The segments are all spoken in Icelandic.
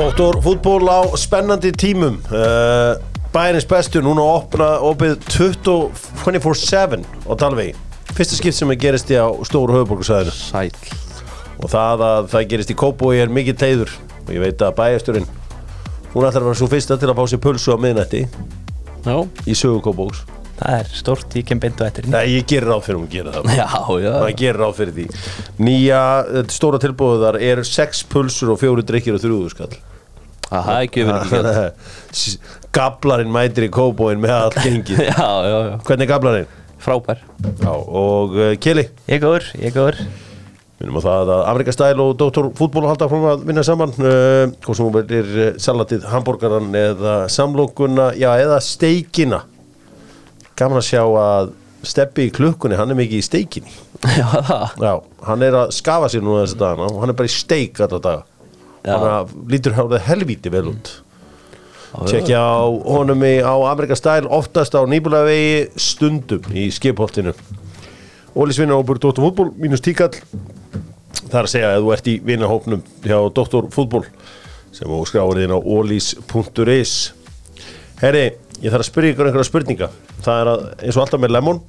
Doktor fútból á spennandi tímum. Uh, Bæjarins bestu núna að opna opið 24-7 á Dalvegi. Fyrsta skipt sem er gerist í á stóru höfuborgarsæðinu Sæl og það að það gerist í Kópói er mikið teiður. Og ég veit að bæjarstjórin hún ætlar að vera svo fyrsta til að fá sér pulsu á miðnætti Já, í sögu Kópóks Það er stórt, ég kem beintu eftir Nei, ég gerir ráð fyrir hún gera það. Já, já. Það gerir ráð fyrir því. Nýja, þetta stóra tilbúið þar er sex pulsur og fjóri drikkir og þrjúðu skall Það er ekki verið ekki gæt Gablarinn mætir í Kópóin með allt gengið. Já, já, já. Hvernig er gablarinn? Frábær. Já, og uh, Kili Ég góður, ég góður. Minnum á það að Amerika Stæl og Dr. Fútból halda frá að vinna saman. Uh, Hvað sem er uh, salatið, hambúrgaran eða samlokuna, já, eða steikina. Gaman að sjá að Steppi í klukkunni, hann er mikið í steikinni. Já, það Já, hann er að skafa sér núna þessa dagana og hann er bara í steik alltaf daga. Hann lítur hálfið helvíti vel út. Tjekkja á honum í, á Amerika Stæl oftast á nýbúlega stundum í skipholtinu. Ólisvinna óbúr Dóttur Fútból mínus tíkall. Það er að segja að þú ert í vinnahópnum hjá Dóttur Fútból sem þú skráir þín á ólís.is Herri, ég þarf að spyrja ykkur einhverja spurninga. Það er að, eins og alltaf með Lemon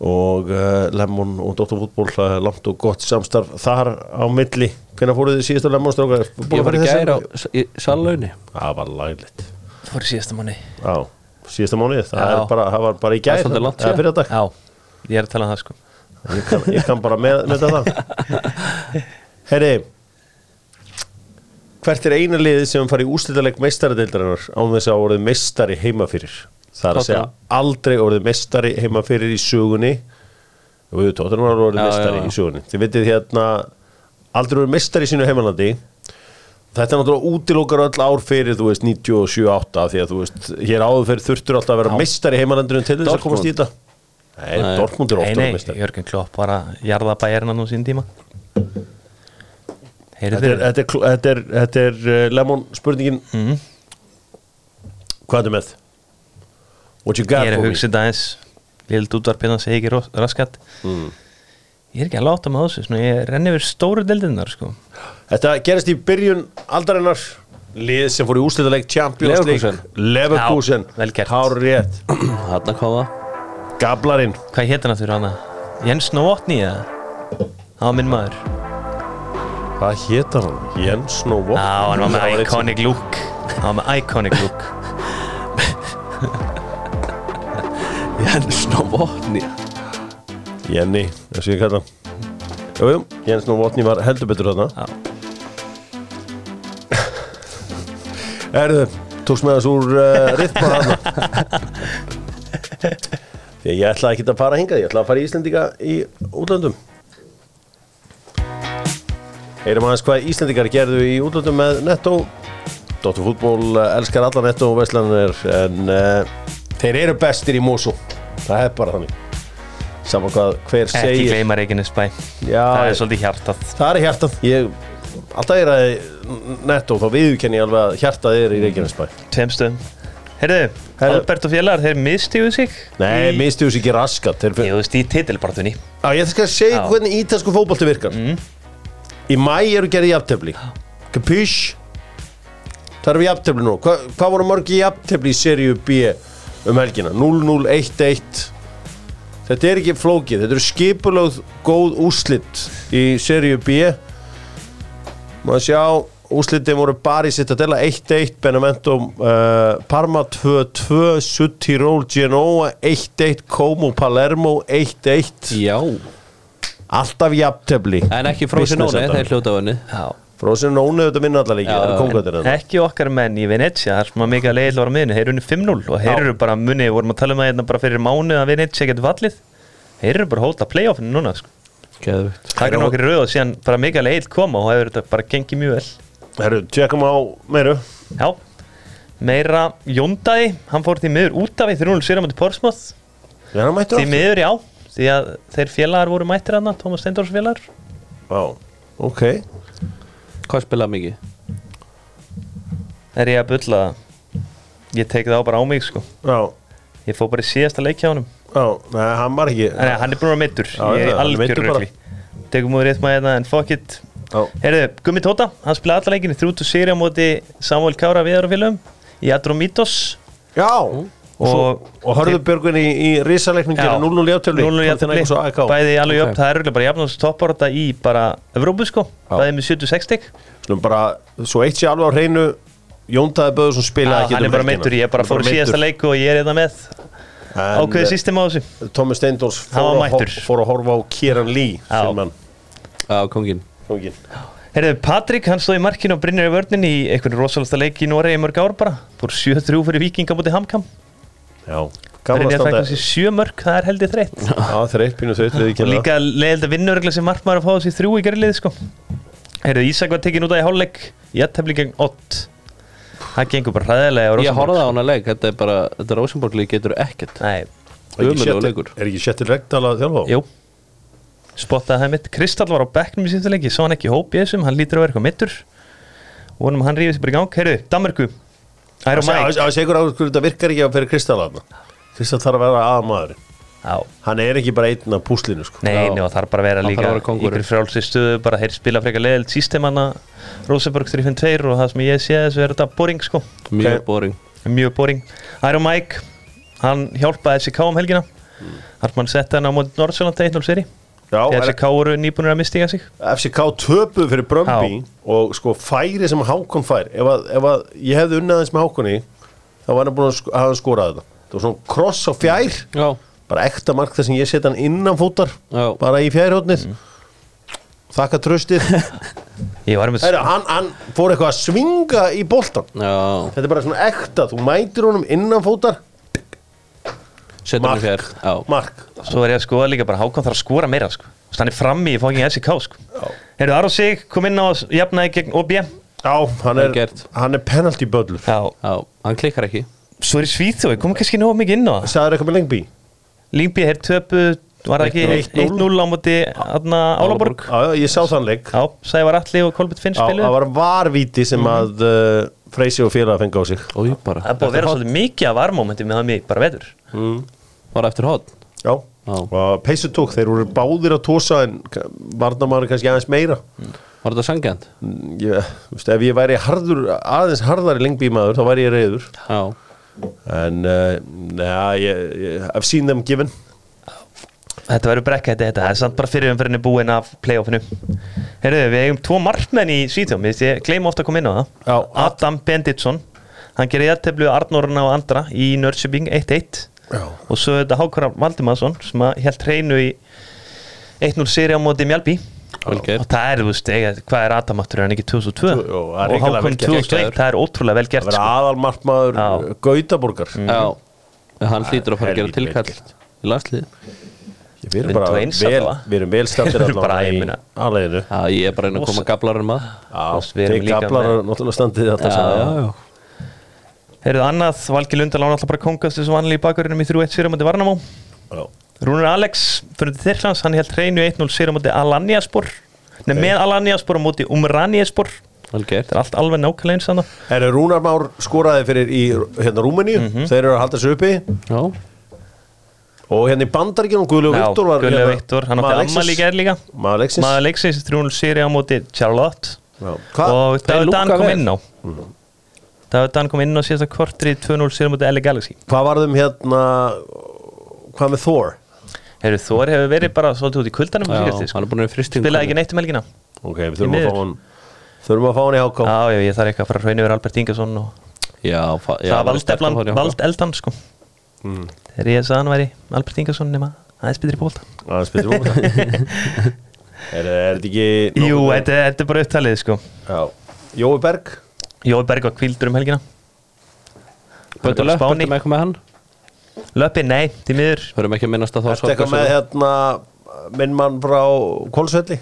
og uh, Lemon og Dóttur Fútból það er langt og gott samstarf þar á milli. Hvenær fóruð þið síðasta Lemon strákar? Ég var í gæri á í salunni Það var laglegt Fór í síðasta Já, síðasta mánuði, það, er það var bara í gær. Það er svolítið langt eða síðan. fyrir dag Já, ég er að tala um það sko. Ég kann, ég kann bara með, með það Herri Hvert er eina liðið sem farið í úrslitaleg meistaradeildarinnar án þess að orðið meistari heima fyrir Það er að segja aldrei orðið meistari heima fyrir í sögunni. Og við tóttum að orðið já. í sögunni. Þið vitið hérna aldrei orðið meistari í sínu heimalandi. Þetta er náttúrulega útilókar öll ár fyrir, þú veist, 97-8 því að þú veist, hér áður fyrir þurftur alltaf að vera meistari í heimalandinu til þess að komast í þetta. Nei, Nei. Dortmund er ofta nei, meistari. Jörgen Klopp var að jarða bæjarna nú sín tíma. Þetta er, þetta er, þetta er, þetta er uh, Lemon spurningin. Mhm. Hvað er með? What you got Ég er að hugsa þetta eins Lild útvarpina segi ekki ros- raskat Mm. Ég er ekki að láta með þessu svona, Ég renni yfir stóru deildinnar sko. Þetta gerist í byrjun aldarinnar Lið sem fór í úrslitaleg Champions. League Leverkusen Já, vel gert. Hár rétt Þarna kom það Gablarinn Hvað hétt hann aftur hana? Jens Novotny eða? Það var minn maður Hvað hétar hann? Jens Novot Já, hann var með iconic look Hann var með iconic look Jens Novotny Jenny, þessu ég kalla hann Jú, jú, Jens Novotny var heldur betur þarna. Já. Erðu, tókst með þess úr uh, rytma þarna. Því að ég ætla ekki að fara hingað, ég ætla að fara í Íslendinga í útlöndum. Heyrum aðeins hvað Íslendingar gerðu í útlöndum með Netto. Dóttur fútból elskar alla Netto og Vestlandir en uh, þeir eru bestir í Mosó það er bara þannig. Saman hvað hver Ekki segir. gleyma Reykjanesbæ Já, Það er svolítið hjartað. Það er hjartað. Ég, Alltaf er að netto þá viðurkenni ég alveg að hjartað er í Reykjanesbæ Tveim stöðum. Herðu, Herðu. Albert og félagar, þeir mistiðu sig Nei, í, minnstu þessu ekki raskat Þeir veist, í titilbartunni Já, ég skal segja hvernig ítalsku fótbolti virkar. Í mæ eru gerði jafntefli. Kapís Það eru við jafntefli nú. Hva, Hvað voru margi jafntefli í seríu B um helgina? 0-0, 1-1 Þetta er ekki flókið. Þetta eru skipulögð góð úslit í seríu B. Maður sjá Úslitin voru Bari Cittadella 1-1 Benevento uh, Parma 2-2 Suttirol Genoa 1-1 Como Palermo 1-1 Já. Alltaf jafntefli. En ekki Frosinone, þeir hljóta önni Já Frosin Nóni auðvitað minna allar leiki Já, Það er já, kongatir en Ekki okkar menn í Venetia, það er sem að mikið að leiðil var á miðinu, þeir eru unni 5-0 og þeir eru bara munni, við vorum að tala um það hérna bara fyrir mánu að Venetia getur fallið. Þeir eru bara að hóta playoffinu núna sko. Það er nokkri rauð og síðan bara mikið að leiðil koma og það hefur þetta bara gengið mjög vel. Herru, tjekkum á meiru. Já, meira Jóndæði, hann fór því miður út af því þegar hún sér á mæti mættur því miður já, því að þeir félagar voru mættir hann, Tómas Steindors félagar. Já, ok Hvað spilaði mikið? er ég að bulla? Það ég tek það á bara á mig sko. Já, ég fór bara í síðasta leik hjá honum. Já, nei, hann var ekki Nei, hann er búin að Já, Ég er hann algjör bara. rögli Tegum úr rétt maður hérna En fuck it. Já. Heyrðu, Gummi Tóta, hann spilaði alla leikinni þrjútu séri á móti Samuel Kára viðarfélögum í Adromitos Já, og, og Hörðubjörgun í, í risaleikning Já. gerir 0-0 játtöfli 0-0 jafntefli, bæði alveg upp, Ok. það er örugglega bara jafnast toppárata í bara Evrópu sko, bæði með 76 stig. Slum bara, svo eitt sé alveg á hreinu Jóndaði Böðursson spilaði ekki hann er bara meittur, ég bara fór síðasta leik og ég er þetta með. Ákveðið En system á þessu. Tómi Steindors fór, að horfa á Kieran Lee Já, kongin Herðu, Patrik, hann stóð í markinu og Brynjar í vörnin í einhvern rosalasta leik í Noregi mörg ár bara. Fór 7-3 fyrir vikinga mútið Hamkam Já, gaman Brynjar að fæk standa þessi 7 mörg, það er heldur þreytt. Já, þreitt pínu þreitt við ekki og líka leiðild að vinna örglega sem markmaður að fá þessi þrjú í gerlið sko. Herðu, Ísak var tekin út af í hálfleik í aðtefli gegn 8 það gengur bara hræðilega á Ég horfði á hana leik, þetta er bara Þetta Rosenborg-leik getur ekkert. Nei. Er ekki Sjettil Regdal að þjálfa? á? jú. Spottaði það mitt, Kristall var á bekknum í síðasta leiki, svo hann ekki í hóp í þessum hann lítur að vera eitthvað mittur vonum hann rífið sér bara í gang, heyrðu, Danmarku Iron Mike. Það sé ykkur á hverju þetta virkar ekki að fyrir Kristall aðna Kristall þarf að vera aða maður Já, Hann er ekki bara einn af púslinu sko. Nei, og þarf bara að vera líka að ykkur frjálsi stöðu, bara þeir spila frekar leðilt sístemanna Rosenborg 352 og það sem ég sé þessu er þetta boring sko, Mjög boring. Mjög boring. Iron Mike, hann hjálpaði SK um helgina. Mm. Hartmann setti hann á móti Nordsjálland 1-0 seri SK voru nýbúinir að mistiga sig. FCK töpuð fyrir Brömbi og sko færi sem Hákon fær. Ef, að, ef að ég hefði unnað eins með Hákonni þá var hann búin að hafa hann skorað þetta. Það var svona kross á fjær. Já, bara ekta mark þar sem ég setja hann innan fótar já. bara í fjærhóttnið þakka tröstið Heru, hann, hann fór eitthvað að svinga í boltan Já, þetta er bara svona ekta, þú mætir honum innan fótar. setjum Mark. Já, mark. Svo er ég að skoða líka bara Hákon þarf að skora meira sko. Þannig frammi í fóking SK sko. Já. Heyrðu Aron Sig kom inn á jafnaði gegn OB Já, Já, hann er, hann er penalty böllur. Já, hann klikkar ekki. Svo er í Svíþjói, kom kannski nógu mikið inn á það. Sæður eitthvað með lengbi? Lingby er töpu var það ekki? 1-0. 1-0 á móti Álaborg. Já, já, ég sá þann leik. Já, Sævar Alli og Kolbjörn Finn Já, spiluðu. það var varvíti sem að uh, Freysi og félag fengi á sig. Ég Það er búið að vera svolítið mikið af varmómenti með það mig bara veður mm. Var eftir hot Já, Já. tók, þeir voru báðir að tósa en varnamaður kannski aðeins meira. Var þetta sangjant? Mm, ég, þú veist, ef ég væri harður, aðeins harðari lengbímaður þá væri ég reyður Já. En uh, neða, ég, ég, I've seen them given. Þetta verður brekka þetta, þetta, það er samt bara fyrir umferðinni búin af playoffinu. Heyrðu, við eigum tvo markmenn í Svítjóm, ég gleyma ofta að koma inn á það. Já. Adam Benditsson, hann gerir jætteflu Arnórna og andra í Nörsjöbing 1-1 Já. og svo er þetta Hákon Valdimarsson sem held hreinu í 1-0 seri á móti Mjálbí Vel og það er, þú veist, eiga, hvað er er hann ekki 2002 Jú, það er og vel gert. 2001, það er ótrúlega vel gert vera sko. aðalmarkmaður Já. uh, Gautaborgar Já. Hann hlýtur að fara að gera vel tilkall í landslið við erum Við bara erum vel, við erum vel stættir Við erum allavega ég er bara reyna að koma gablarum að við erum líka með- náttúrulega standið alltaf Já, já, já Heyrðu annað, Valgi Lundal án alltaf bara kongast þessu vanlega í bakverðinum í 3-1 sér á móti Varnamó. Rúnur Alex, fyrir til Þyrklands, hann held hreinu 1-0 sér á móti Alaniaspor Nei, með Alaniaspor á móti Umraniaspor. Vel gert. Þetta er allt alveg nákvæmlega eins þannig Herru, Rúnar Már skoraði fyrir í hérna Rúmeníu, Mhm. þeir eru að halda sig uppi. Já. Og hérna í Bandaríkjunum Guðlegu Viktor var Guðlega hérna, Viktor, hann átti maður leiksins. ammali í gerð líka. Maður leiksins Maður leiksins 3-0 sér á móti Charlotte. Já. Og David Dan kom inn á David Dan kom inn á síðasta kortri 2-0 sér móti LA Galaxy. Hvað varðum hérna hvað með Thor? Heyrðu, Þór hefur verið bara svolítið út í kuldanum Já, sko. hann er búin að vera fristing Spilaði ekki neitt um helgina. Ok, við þurfum að fá hann þurfum að fá hann í háká Já, já, ég þarf eitthvað að fara að hrauna yfir Albert Ingesson og Já, það var vald, eldan sko. Þegar ég sagði hann væri Albert Ingesson nema aðeins betri bólta aðeins betur bóta er, er þetta ekki Jú, þetta, er bara upptalið sko. Já. Jói Berg Jói Berg var kvildur um helgina. Bara löpp, böttu með eitthvað með hann? Löppi, nei, til miður. Hörum ekki að minnast að þá Ertu eitthvað með hérna minn mann frá Kolsvelli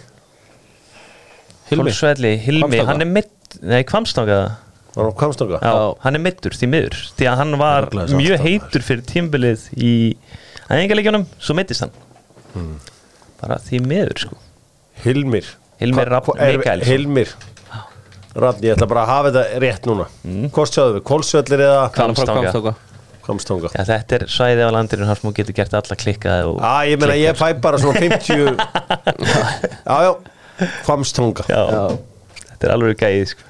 Hilmi? Hólsvelli, Hilmi, hann er mitt Nei, kvamstanga var á Kvamstanga Já, hann er mittur, því miður. Því að hann var mjög heitur fyrir tímbilið í æðingarleikjunum Svo mittist hann. Hmm. Bara því miður sko. Hilmir. Hilmir. Hilmir Rafn, ég ætla bara að hafa þetta rétt núna. Mm. Hvort sjáðu við, Kolsvellir eða er. Kvamstanga Kvamstanga Já, þetta er svæðið á landinu hans múið getur gert alla klikkað og Já, ég meina ég fæ bara svona 50 Já, já. Hvamstanga Já, Já, þetta er alveg gæði sko.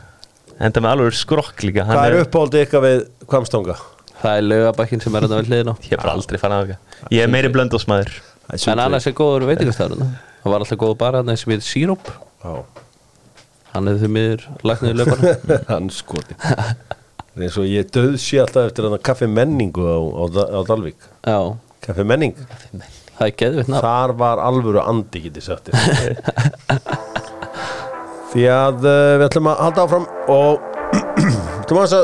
Enda með alveg skrokk líka hann Hvað er uppáhaldið ykkar við Hvamstanga? það er laugabakkin sem er þetta við hliðin á Ég hef bara aldrei fann að það Ég er meiri blöndósmaður En annars er góður veitingastæður Það. Var alltaf góð bara hann sem heit Síróp Hann hefði því miður lagt niður laugana hann skoti Það er og ég döðsi alltaf eftir hann kaffi menningu á, á, á Dalvík. Já, Kaffi menning. Þar var alvöru andi getið sagt. Því að uh, við ætlum að halda áfram og við ætlum að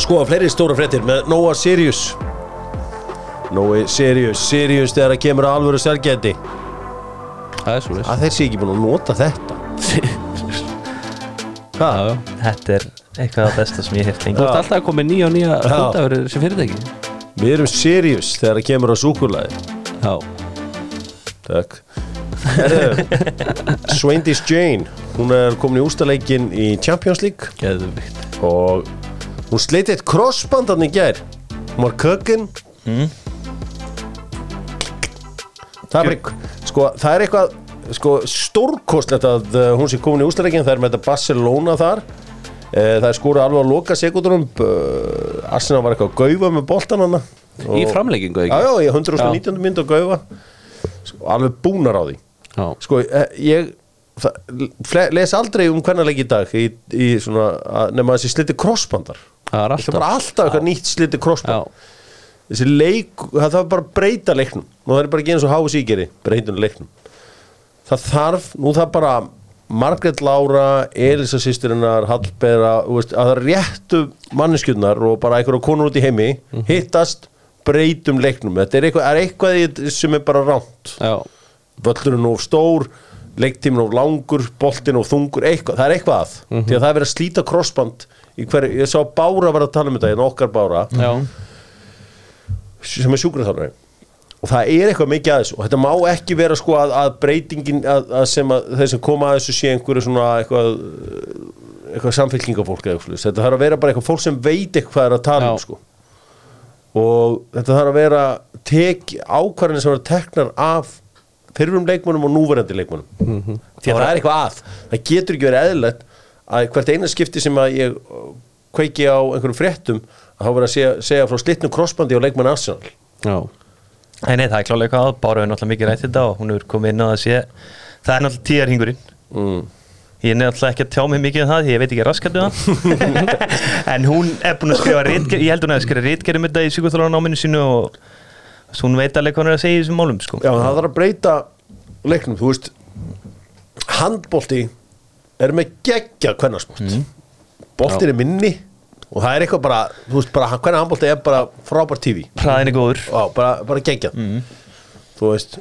skoða fleiri stóra fréttir með Nóa Sirius. Nói Sirius, Sirius þegar það kemur að alvöru er svo veist að þeir sé ekki búin að nota þetta Já, já Þetta er eitthvað af besta sem ég hef Þú lengi ert alltaf að koma með nýja og nýja hundafur sem fyrirtæki. Við erum Sirius þegar það kemur að súkulæði Já, Takk. Herðu, Sveindís Jane hún er komin í ústaleikin í Champions League. Geðvitt og hún sliti eitt crossbandan í gær. Hún var kökinn. Mm. það er sko, það er eitthvað sko, stórkostlegt að uh, hún sé komin í ústaleikin það er með þetta Barcelona þar. Uh, það er skórið alveg að loka sekundunum uh, Arsenal var eitthvað að gaufa með boltan hana. Í framleggingu já, ekki? já, í 119. mynd að gaufa. Sko, alveg búnar á því. Já, sko, eh, ég les aldrei um hvernig leik í dag í, í svona, að- nema þessi sliti crossbandar það er er alltaf. alltaf eitthvað nýtt sliti crossband Já, þessi leik, það þarf bara að breyta leiknum. Og það er bara ekki eins og háu síkeri breytun leiknum það þarf, nú það bara Margrét Lára, Elisa sýsturinnar veist, að það réttu manneskjurnar og bara einhverja konur út í heimi, hittast breytum leiknum, þetta er eitthvað, er eitthvað sem er bara ránt völlurinn of stór leiktíminn of langur, boltinn of þungur eitthvað, það er eitthvað að. Því að það er verið að slíta crossband í hverju, ég sá Bára var að tala um þetta, en okkar Bára. Já. Sem er sjúkraþjálfari og það er eitthvað mikið að þessu. Og þetta má ekki vera sko að, að breytingin að, að sem að þeir sem koma að þessu sé einhverju svona eitthvað eitthvað samfélkingafólk eða eitthvað þetta þarf að vera bara eitthvað fólk sem veit eitthvað hvað er að tala um sko. Og þetta þarf að vera tek ákvarðin sem eru teknar af fyrrum leikmönum og núverandi leikmönum því að það er eitthvað að. Það getur ekki verið eðlilegt að hvert eina skipti sem að ég uh, kveiki á einhverjum fréttum að þá verið að segja, segja frá Nei, nei, það er klálega eitthvað að Bára hefur náttúrulega mikið rætt þetta og hún hefur komið inn á að sé Það er náttúrulega tíðarhingurinn mm. Ég er náttúrulega ekki að tjá mig mikið um það ég veit ekki raskat um það En hún er búin að skrifa Ég held hún að skrifa ritgerð um þetta í psykoþrólanáminu sínu og hún veit alveg hvað hún er að segja í þessum málum sko. Já, það þarf að breyta leiknum, þú veist handbolti er með geggja kvennarsport mm. boltin er minni og það er eitthvað bara, þú veist bara hvernig handbolti er bara frábær TV Hraðin er góður. Já, bara, bara geggjað. Þú veist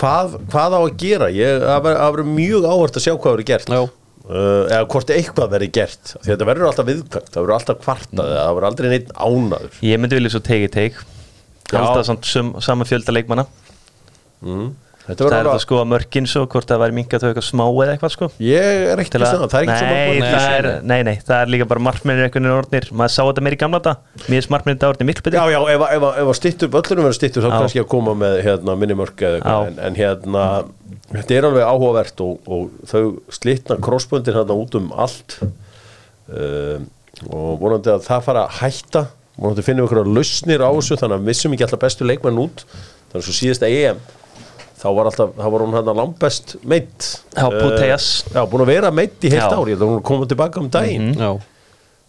hvað, hvað á að gera? Ég, það verður- mjög áhvert að sjá hvað verður gert. Já. Uh, eða hvort eitthvað verður gert. Því þetta verður alltaf viðkvæmt, það verður alltaf kvartað það verður aldrei neitt ánaður Ég myndi vilja svo teiki teik Já. Alltaf samt sum, sama fjölda leikmanna. Mm. Þetta Það er að alveg skoða mörkin svo hvort það væri minkað þau eitthvað smá eða eitthvað sko. Ég er til að- það, það er ekki svo nei, mörg það er, nei, nei, það er líka bara markmennir einhvern veginn orðnir. Maður sá þetta meir í gamla þetta Mér er markmennir þetta orðnir miklu betur. Já, já, ef, ef, ef að stittur, öllunum verður stittur þá kannski að koma með hérna, Já. en, en hérna þetta er alveg áhugavert og, og þau slitna krossböndin hérna út um allt. Um, og vonandi að það fara að hætta. Vonandi finnum við þá var, alltaf, þá var hún hérna langbest meitt Já, Putellas. uh, Já, búin að vera meitt í heilt Já. ár, ég held að hún er komið tilbaka um daginn. Já,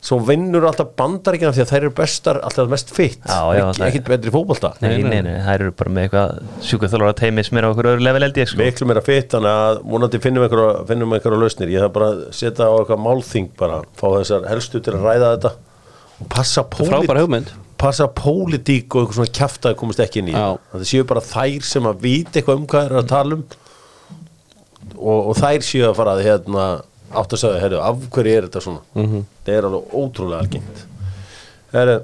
svo vinnur alltaf bandaríkina því að þær eru bestar alltaf mest fitt, Já, já, Ekki, það er- ekkit betri fótbolta. Nei, nei, nei, það eru bara með eitthvað sjúkaþólara teimi sem er á okkur öðru level held ég sko. miklu meira fitt, þannig að vonandi finnum einhverja, finnum einhverja lausnir, ég þarf bara að setja á eitthvað málþing bara, fá þessar helstu til að ræða þetta og passa hugmynd passa pólitík og eitthvað svona kjaftaði komast ekki inn í. Það séu bara þær sem að vita eitthvað um hvað er að tala um. Og, og þær séu að fara að hérna, átt að segja, herru, af hverju er þetta svona? Mhm. það er alveg ótrúlega algengt. Herru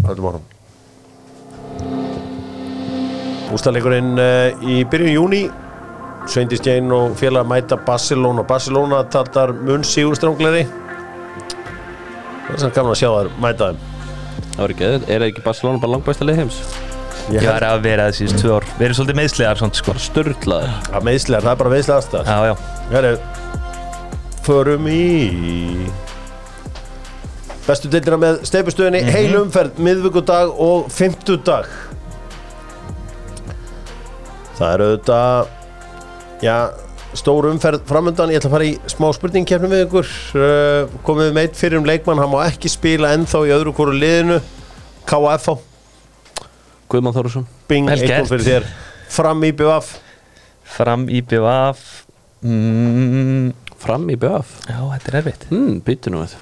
höldum árum Ústaleikurinn uh, í byrjun júni Sveindis Jane og félag mæta Barcelona. Barcelona tattar mun sigurstrángleri það er samt gaman að sjá þær mæta þeim Það var ekki, er það ekki Barcelona bara langbæsta leið heims? Ég var að vera það síðust tvö ár. Við erum svolítið meðslegar svona sko. Sturlaður að meðslegar, það er bara meðslegar aðstæð Já, já. Herru, förum í bestu deildina með steipustöðinni, Mhm. heil umferð, miðvikudag og fimmtudag. Það er auðvitað, já, stór umferð framöndan, ég ætla að fara í smá spurningkeppni við ykkur. Uh, komið við meitt fyrir um leikmann, hann má ekki spila ennþá í öðru hvoru liðinu. KFH, Guðmann Þórusson bing, eitthvað fyrir þér. Fram í BVF, Fram í BVF mm, Fram í BF Já, þetta er erfitt. Hmm, Býtu nú við.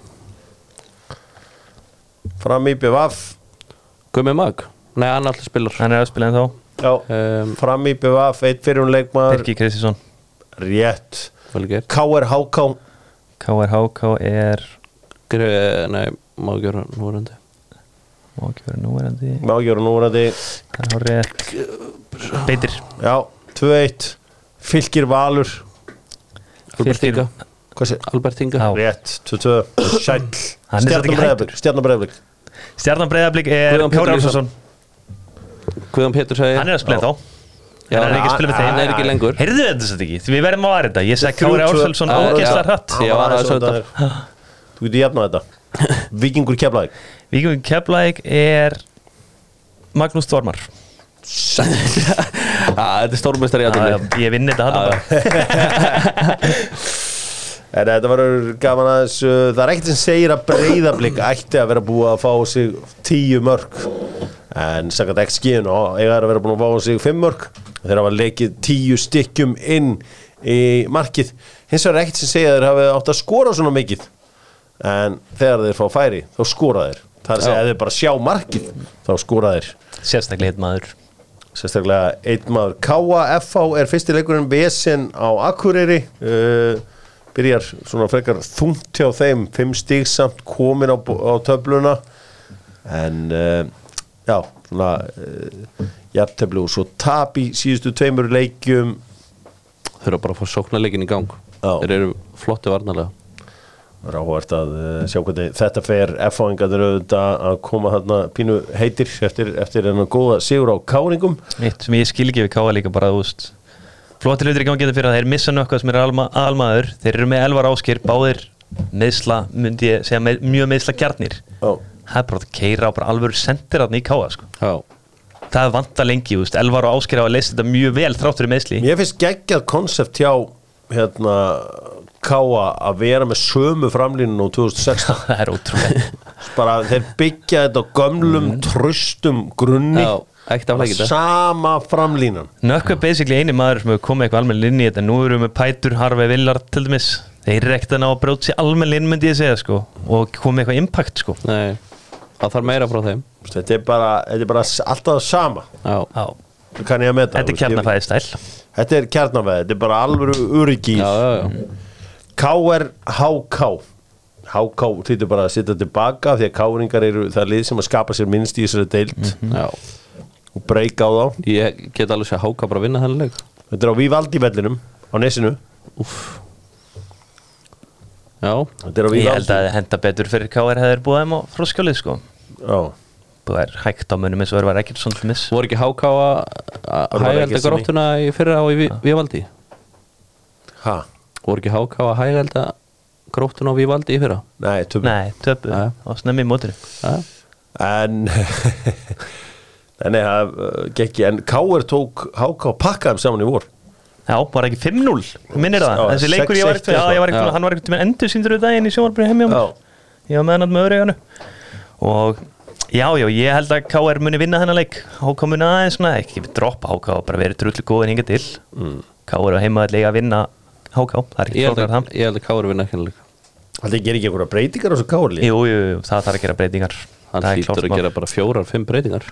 Fram í BVF, Guðmi Mag. Nei, hann alltaf spilar Hann er að spila en þá já, um, fram í BVF, eitt fyrir um leikmann. Birki Kristinsson Rétt. KRHK KRHK er Nei, má ekki vera núverandi. Má ekki vera núverandi. Má ekki vera núverandi. Það er rétt. Beitir. Já, 2-1 Fylgir Valur. Sé? Albert Inga. Rétt, 2-2 Sæll. Hann er samt ekki Stjarnabreðablik Stjarnabreðablik er Kári Lýðsson. Ársason Guðjón Pétur segi Hann er að spila þá hann er ekki að spila með hann þeim. er ekki lengur. Heyrðu þetta þetta ekki? Við verðum að vara þetta Ég sagði Kári Hann undan. er- Þú getur jafnað þetta. Víkingur Keflavík. Víkjum Keflæk er Magnús Þormar. Ah, Þetta er stórmestari í aðeins Ég vinn þetta hann bara. En þetta verður gaman aðeins uh, Það er ekkert sem segir að breyðablík ætti að vera búið að fá sig tíu mörg En ekki skíðun og eiga þær að vera búin að fá sig fimm mörg Þeir hafa leikið tíu stykkjum inn í markið. Hins vegar er ekkert sem segir að þeir hafi átt að skora svona mikið. En þegar þeir fá færi þá skora þeir. Það er að segja að þeir bara sjá markið þá skora þeir. Sérstaklega heit maður. Sérstaklega einn maður. K.A.F.A. er fyrsti leikurinn Vesen á Akureyri. Uh, byrjar svona frekar þungt hjá þeim. Fimm stíg samt komin á, á töfluna. En uh, já, svona uh, jafnteflu og svo tap í síðustu tveimur leikjum. Þurfa bara að fá sóknarleikin í gang. Já. Þeir eru flotti varnarlega. Ráhvert að uh, sjá hvernig þetta fer. F.A.ingarnir auðvitað að koma þarna pínu heitir eftir, eftir enn góða sigur á káringum. Eitt sem ég skil ekki við káa líka bara þú veist. Flottir hlutir í gangi þetta fyrir að þeir missa nökkvað sem er alma, almaður. Þeir eru með elvar áskir Báðir meðsla, myndi ég segja með, mjög meðsla kjarnir. Já, Það er bara að keira á bara alvöru sendir þarna í káa sko. Það er vanta lengi, þú veist. Elvar og áskir hafa leist þetta mjög vel þrátt fyrir meðsli Mér finnst geggjað konsept hjá hérna Káa að vera með sömu framlínun á 2016 Það er ótrúlega þeir byggja þetta á gömlum tröstum grunni. Já, sama framlínan. Nökkvað er basically eini maður sem hefur komið eitthvað almenn inn í þetta. Nú erum við með Pætur, Harvey Villar til dæmis. Þeir eru ekkert að að sér almenn inn myndi ég segja sko Og komið eitthvað impact sko. Nei, það þarf meira frá þeim. Þetta er bara, þetta er bara alltaf það sama. Já, Já, það kann ég að meta? Þetta er kjarnafæði stæl þetta er kjarnafæði, þetta er bara alvöru öryggi já, já, já. KRHK HK þýttur bara að sitja tilbaka því að Káringar eru það lið sem að skapa sér minnst í þessari deild. Já. og breyka á þá. Ég get alveg sér háka bara að vinna þennan leik. Þetta er á Vívaldi vellinum á Nesinu. Úff Já, þetta er á Ég held að það henda betur fyrir KR hefur búið þeim á fróskjálið sko. Já. Búið er hægt á munum eins og verður ekkert svona miss. Voru ekki háka að Var hægælda ekki gróttuna í fyrra á í Vívaldi ha, voru ekki háka að hægælda gróttuna á Vívaldi í fyrra? Nei, töfum Nei, töpu á snemmi Já, en nei, það uh, gekk en Káur tók HK þeim saman í vor Já, var ekki 5-0 Minnir það, þessi leikur ég var 6-1 ekkert Já, ég var ekkert hann var ekkert með endur síndur við daginn í sjónvarbrið heim hjá mér. Ég var með hann með öðru Og já, já, ég held að KR muni vinna þennan leik. HK muni aðeins svona, ekki við droppa. HK og bara verið drullu góðin hinga til. Mm. KR á heimaðallega að vinna HK, það er ekki að, það. ég held að Kári vinna ekki þennan leik. Það gerir ekki einhverja breytingar á þessu Káurli Jú, jú, jú, það þarf að gera breytingar. Hann hlýtur að gera bara fjórar, fimm breytingar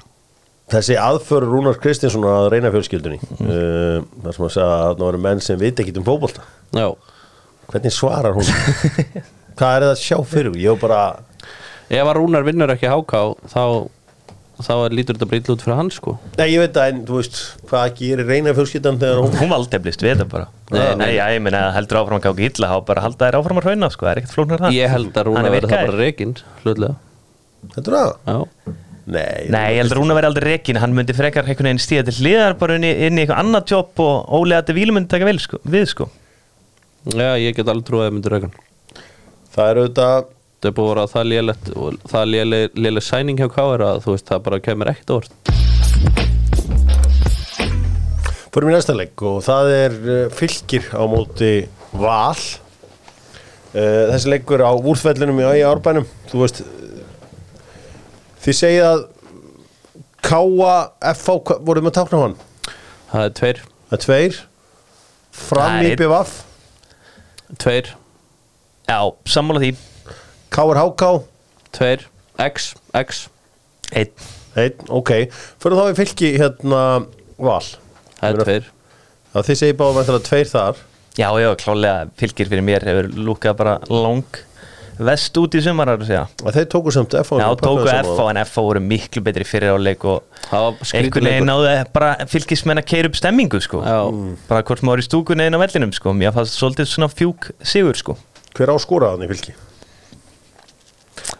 Þessi aðför Rúnar Kristinsson að reyna fjölskyldunni uh, þar sem að segja að það voru menn sem veit ekkit um fótbolta. Já, Hvernig svarar hún? Hvað er það að sjá fyrir? Ég var bara ef að Rúnar vinnur ekki háka þá, þá lítur þetta breytlu út fyrir hann sko. Nei, ég veit að en þú veist hvað gerir reyna fjölskyldan þegar hún Hún valdeflist við þetta bara. Nei, Nei, nei. nei, já, ég meina heldur áfram að gáði illa þá bara halda þær áfram að hrauna, sko, það er ekkert flóknar það. Ég held að Rúnar er verði það bara reygin hlutlega. Þetta er það? Já, Nei, Nei, ég held að Rúna veri aldrei rekin Hann myndi frekar einhvern veginn stíða til hliðar bara inn í, inn í eitthvað annað jobb og ólega þetta vílu myndi taka vel, sko, við sko. Já, ég get alveg trúið að myndir rekan Það er auðvitað Það er búið að vera það lélegt og það léleg sæning hjá Káir að þú veist, það bara kemur ekkert orð Förum í næsta leik og það er uh, fylgir á móti val. Uh, Þessi leikur á úrþvellinum í Árbænum. Þú veist Þið segið að Káa FH, hva- voruð með að tákna hann Það er tveir, Það er tveir. Fram Það í er- BVF tveir, Já, sammála því. Káar HK tveir. X, X. Einn. Einn, ok. Förum þá í fylgi hérna val. Það er tveir. Já, þið segið báðum að tveir þar. Já, já, klálega fylgir fyrir mér hefur lúkað bara lang vest út í sumarar að Þeir tóku samt FH Já, tóku. FH en FH voru miklu betri fyrir áleik og Það var skrítið einhvern veginn náðu bara fylgismenn að keira upp stemmingu sko Já. bara hvort maður er í stúkunni einn á vellinum sko mér fannst svolítið svona fjúk sigur sko Hver á skóraðan í fylgi?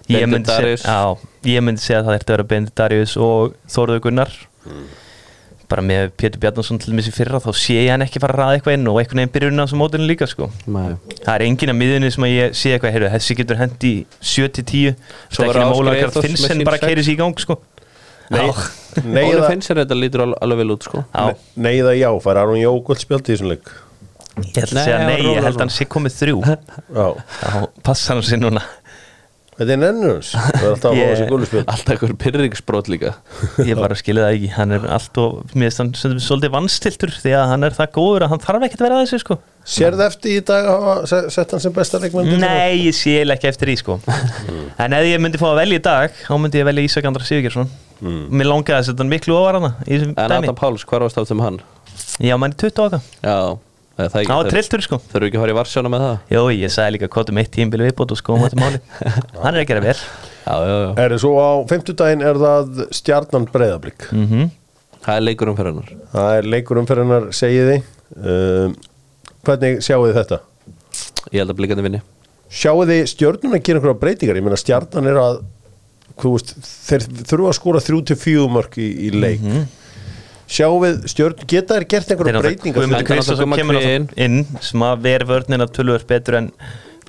ég myndi, Darius. segja, já, ég myndi segja að það ætti að vera Benedikt Darius og Þórður Gunnar bara með Pétur Bjarnason til þessi fyrra þá sé ég hann ekki fara að ræða eitthvað inn og einhvern veginn byrjun á þessum mótinu líka sko. Nei. það er enginn að miðunni sem að ég sé eitthvað heyrðu, þessi getur hendi 7-10 Svo það er ekki Ásgeir móla að með finnst henn sín bara sex. keiri sér í gang sko. Nei, Neiða, finnst sér þetta lítur al- alveg vel út sko. Já. neiða já, fær Aron Jó gott spjald í þessum leik? Ég held að Nei, segja nei, ég held að hann sé komið þrjú. Já, þá passa hann sér núna þetta er nennurins Það er alltaf Ég- þessi gulluspjald Alltaf einhver pyrringsbrót líka. Ég bara skilja það ekki, hann er alltaf mér hann stundum svolítið vannstiltur því að hann er það góður að hann þarf ekkert að vera að þessu sko. Sérð eftir í dag að hafa se- sett hann sem besta leikmann nei, ég sé ekki eftir því sko. En ef ég myndi fá að velja í dag þá myndi ég velja Ísak Andra Sigurðsson mér langaði að setja hann miklu ofar hana í þessum En Adam Páls, hvar varst það um hann? já, mann er 20 okkar, Já, eða það var ekki trilltur sko. Þurfu ekki að fara í varsjóna með það? Jó, ég sagði líka kvotum eitt tímbil viðbót og skoðum þetta máli hann er að gera vel. Já, já, já. Er svo á fimmtudaginn er það stjarnan breyðablík mm Það er leikur um fyrir hennar Það er leikur umferðinar segið þið. Um, Hvernig sjáu þið þetta? Ég held að blikandi vinni. Sjáu þið stjörnun að gera einhverja breytingar? Ég meina stjarnan er að þú veist, þeir þurfa að skora þrjú til fjögur mörg í, í leik Sjáu við stjörn, geta þær gert einhverja breytingar? Guðmundur er Kristjánsson kemur náttúrulega inn sem að ver vörnina tölvöld betur en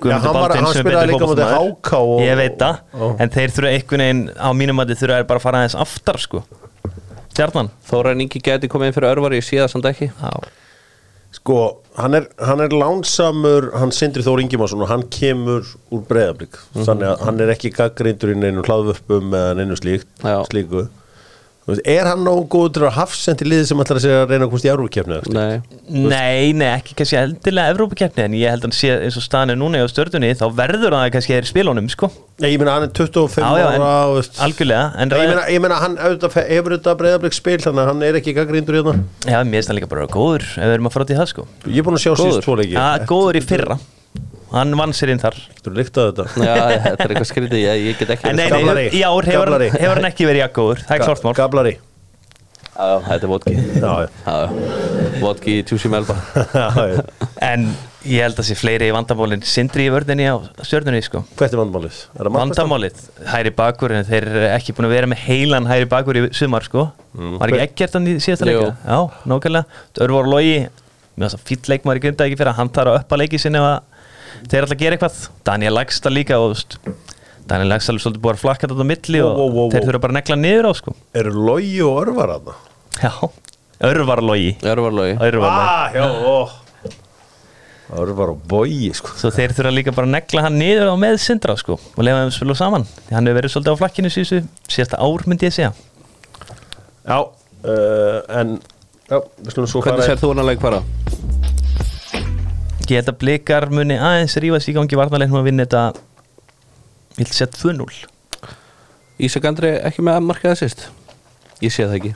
spilaði líka á móti HK og- Ég veit það, en þeir þurfa einhvern veginn á mínum að þeir þurfa bara að fara aðeins aftar sko. Stjarnan? Þóra Ingi geti komið inn fyrir örvar það samt ekki. Sko, hann er, hann er lánsamur hann Sindri Þór Ingimarsson og hann kemur úr breyðablík þannig að hann er ekki gaggreindur í neinu hlaðvörpum eða neinu slíkt, slíku veist, Er hann nógu góður til að hafsendi liði sem ætlar að segja að reyna að komast í árúkefni? Nei. Nei, nei, ekki kannski heldilega Evrópakeppni en ég held að hann sé eins og staðan er núna í stjörnunni þá verður hann kannski er í spilunum sko. Nei, ég meina hann er 25 Já, já, en ára og veist, algjörlega en ég meina, ég meina hann hefur þetta breyðablík spil þannig að hann er ekki gaggreindur í hérna. Já, mér finnst hann líka bara góður ef við erum að fara í það sko. Ég er búin að sjá Góður. síst tvo leiki. Já, góður í fyrra Hann vann sér inn þar Þú líktaði þetta Já, þetta er eitthvað skrítið Ég, ég get ekki En nei, Gablari. nei, í ár hefur, Gablari. hann- hefur hann ekki verið jakk góður Það er klart mál Gablari Já, já, þetta er vodki Já, já. Já, já Vodki í Tjúsi Melba Já, já. En ég held að sé fleiri í vandamálin Sindri í vörðinni á stjörnunni sko Hvert er vandamálið? Er það markvarslan? Vandamálið, hæri bakur en þeir eru ekki búin að vera með heilan hæri bakur í sumar sko Var ekki ekkert hann í síðasta Jú. leika? Já, nákvæmlega Örvar Logi, mér finnst það fýll leikmaður í grinda ekki fyrir að hann tar að uppa leiki sinni ef að þeir ætla að gera eitthvað. Daniel Lagstad líka og Daniel Lagstad er svolítið búin að flakka þetta á milli og Wow, wow, wow, þeir þurfa bara að negla niður á sko. Eru logi og örvar aðna? Já, Örvar Logi. Örvarlógi Örvar Logi. Ah, já, ó Örvar og bogi, sko. Svo þeir þurfa líka bara að negla hann niður á með Sindra sko og lefa þeim spila saman. Því hann hefur verið svolítið á flakkinu síðustu síðasta ár myndi ég segja. Já, uh, en Já, við slumum svo Hvernig fara sér þú hann að leik fara? Ég held að blikar muni aðeins rífast í gangi varnarleiknum að vinna þetta Ég held sett 2-0 Ísak Andri ekki með markaði sýst Ég sé það ekki.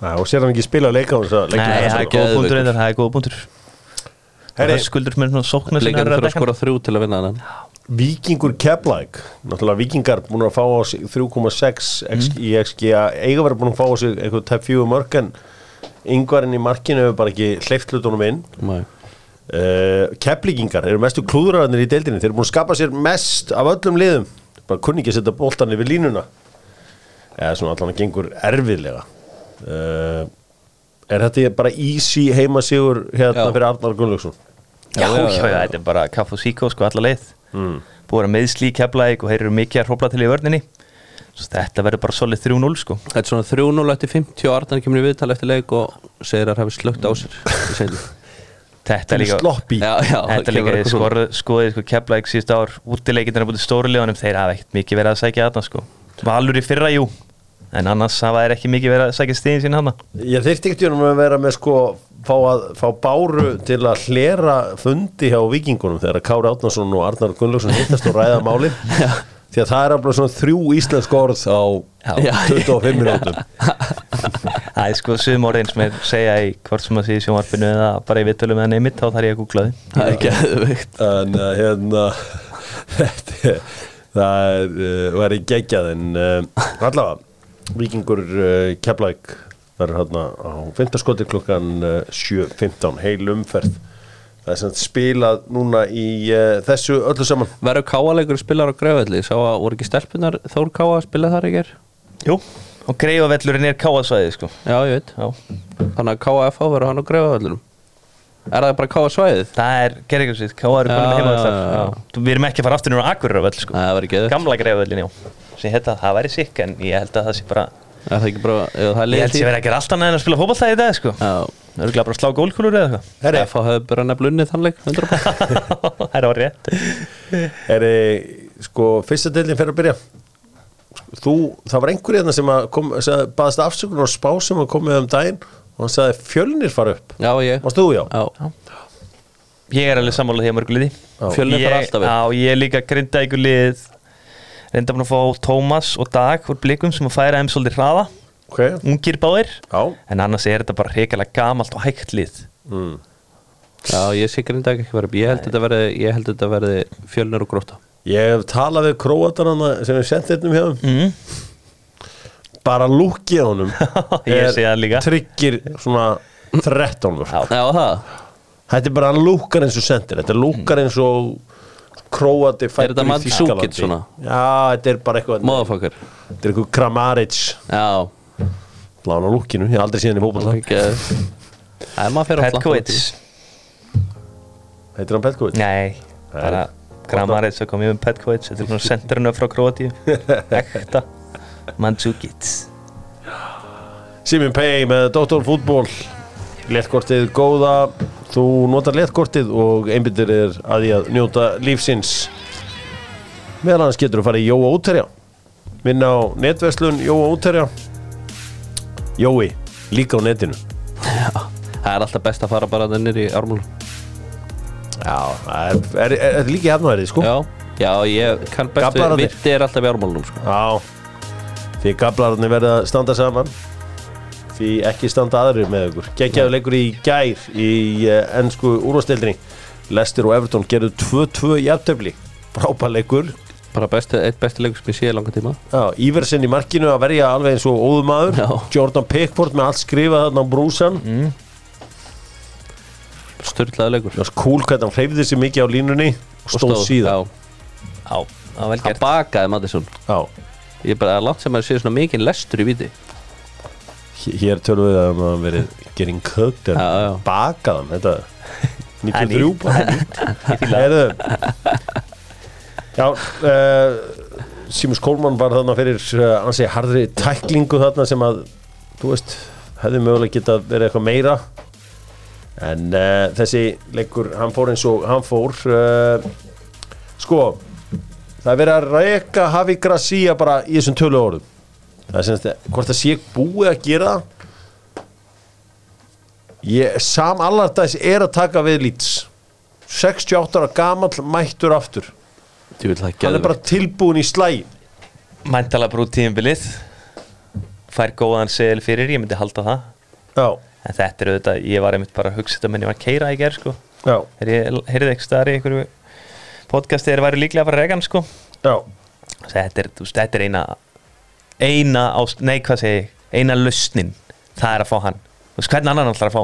Já, og sér hann ekki spila leika á að Nei, það er góð punktur reyndar, það er góð punktur. Herri, Það skuldur með svona sóknar er þurfa að að skora þrjú til að vinna hann. Víkingur Keflæk Náttúrulega Víkingar búin að fá á sig 3,6 x- í XG eiga verið búin að fá á sig einhver tæp fjögur mörg en yngvarinn í markinu hefur bara ekki hleyft hlutunum inn. Nei. Uh, Keflíkingar eru mestu klúðurarnir í deildinni. Þeir eru búin að skapa sér mest af öllum liðum. Bara kunni ekki að setja boltan yfir línuna. Eða svona allan að gengur erfiðlega. Uh, er þetta bara easy heimasigur hérna Já. fyrir Arnar Gunnlaugsson? Já, já, já, þetta er bara kaff og síkó sko alla leið. Mm. Búið að meðslí keflaðik og þeir eru mikið að hrópla til í vörninni. Þetta verður bara solid 3-0 sko. Þetta er svona 3-0 eftir 50 og Arnar kemur í viðtal eftir leik og segir að hafi slögt á sér. Þetta er líka sloppy. Já, já, Þetta er líka skor, skoðið sko keflaðik síðust ár. Útileikindir að búið stóru liðanum þeir hafa ekkert mikið verið að sækja þarna sko. Valur í fyrra, jú. En annars hafa þeir ekki mikið verið að sækja stíðin sín hana Ég þyrfti ekkert um að vera með sko fá, að, fá báru til að hlera fundi hjá vikingunum þegar Kári Átnarsson og Arnar Gunnlaugsson hittast og ræða máli því að það er alveg svona þrjú íslensk orð á Já. 25 minútum Það er sko sum orðin sem er segja í hvort sem að sé í sjónvarpinu eða bara í vittölum eða neymitt þá þarf ég að googla því Það er geðveikt. En uh, hérna þetta er það er, uh, væri geggjað en uh, allavega vikingur uh, Keflæk verður hérna á 15 skoti klukkan uh, 7.15 heil umferð. Það er sem spilað núna í uh, þessu öllu saman. Verður káaleikur spilar á Gröfelli Sá að voru ekki stelpunar Þór Káa að spila þar ekki er Jú, og greifavellurinn er káasvæði sko. Já, ég veit. Já. Þannig að KF verður hann á Gröfellinum Er það bara Káa svæðið? Það er gerðingarsvið, káa eru Já, konum heima já, já. Já. Við erum ekki að fara aftur núna á Akureyravell sko. Nei, það verður geðveikt. Gamla greifavellin, já. Sem þetta, það væri sikk en ég held að það sé bara Er það ekki bara ef Það er Ég held að gera allt annað en að spila fótballtæði í dag sko. Já. Það eru bara að slá gólkulur eða eitthvað. Herri, F hefur bara nefnilega unnið þann leik 100% Það er á rétt. Er sko fyrsta deilin fyrir að byrja þú, það var einhver hérna sem að kom, sagði, baðast afsökunar á spá sem að komið um daginn og hann sagði fjölnir fara upp. Já, ég. Mást þú já? Já, Ég er alveg sammála því að mörgu liði. Fjölnir fara alltaf upp. Já, ég er líka grinda ykkur lið reynda búin að fá Tómas og Dag úr blikum sem að færa þeim svolítið hraða. Ok, ungir báðir. Já. En annars er þetta bara reikalega gamalt og hægt lið. Mm. Já, ég sé grinda ekki verið Ég held þetta verði Ég held þetta verði fjölnir og gróta ég hef talað við króatarana sem við sendt einnum hjá. Mm. bara lúkið á honum Ég sé það líka. tryggir svona 13 vörk. Já. Já, það. Þetta er bara lúkar eins og sendir. Þetta er lúkar eins og króati Er þetta Mandzukic svona? já, þetta er bara eitthvað Móðafokkar þetta er eitthvað Kramaric. Já. Lána lúkinu, ég hef aldrei síðan í ekki Það er maður fyrir Petkovic heitir hann Petkovic? Nei, bara Kramaric að koma með Petkovic þetta er svona senderinu frá Kroatíu Ekta Mandzukic. Simin Pei með Dr. Fútból Lettkortið góða. Þú notar lettkortið og einbyttir er að því að njóta lífsins. Meðal annars getur þú farið í Jóa útterja Vinna á netverslun Jóa útterja Jói, líka á netinu. Það er alltaf best að fara bara þennir í ármúlum Já, það er, líka hefnaverið sko. Já, já, ég kann bestu. Vitti er alltaf í ármúlunum sko. Já, því gablararnir verða að standa saman því ekki standa aðrir með ykkur. Geggjaðu leikur í gær í ennsku úrvasteldinni Lester og Everton gerðu 2-2 í aftöfli frábær leikur. Bara besti, eitt besti leikur sem ég sé langa tíma. Já, Íversen í markinu að verja alveg eins og óðumadur. Jordan Pickford með allt skrifað þarna á brúsan mm. Sturlaði leikur það var cool hvernig hann hreyfði sig mikið á línunni og stóð síðan. Já, Já, það var vel hann gert bakaði Mattisson. Já. Ég er bara að langt sem að sé svona mikið lestur í viti Hér- tölum við að hann verið getting cooked en Já, já. bakað hann þetta Það er 93 nýtt, það er nýtt. Heyrðu. Já uh, Símus Kólmann var þarna fyrir uh, ansi harðri tæklingu þarna sem að þú veist, hefði mögulega getað verið eitthvað meira en uh, þessi leikur, hann fór eins og hann fór uh, sko það er verið að reyka Hafi Gracia bara í þessum tölu orðum. Það er semst, hvort það sé búið að gera ég, Sam Allardyce er að taka við Leeds. 68 ára gamall mættur aftur. Hann er bara tilbúin í slægin Mæntala brú tíðumbilið Fær góðan segil fyrir, ég myndi halda það. Já, En þetta er auðvitað, ég var einmitt bara að hugsa þetta menn ég var að keira í gerð sko. Já, Þegar ég heyrði ekki staðar í einhverju podcasti þegar væri líklega að fara regan sko? Já. Þetta er, þú veist, þetta er eina eina, ást, nei hvað segi ég, eina lausnin, það er að fá hann. Þú veist, hvernig annan ætlar að fá?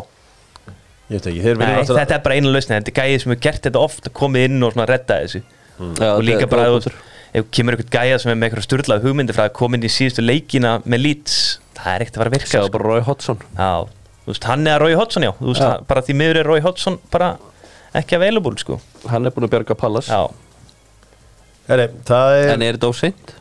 Ég veit ekki, þeir Nei, þetta er bara eina lausnin, þetta er gæðið sem hefur gert þetta ofta komið inn og svona redda þessu. Já, og líka þetta er bara, punktur. ef kemur eitthvað gæja sem er með eitthvað sturlað hugmyndi frá að koma inn í síðustu leikina með Leeds það er ekkert að fara að virka sko. bara Roy Hodgson. Já, veist, hann er Rói Hodgson já, þú veist, hann- bara því miður er Rói Hodgson bara ekki available sko. Hann er búin að bjarga Pallas já, Heri, er, En er þetta óseint?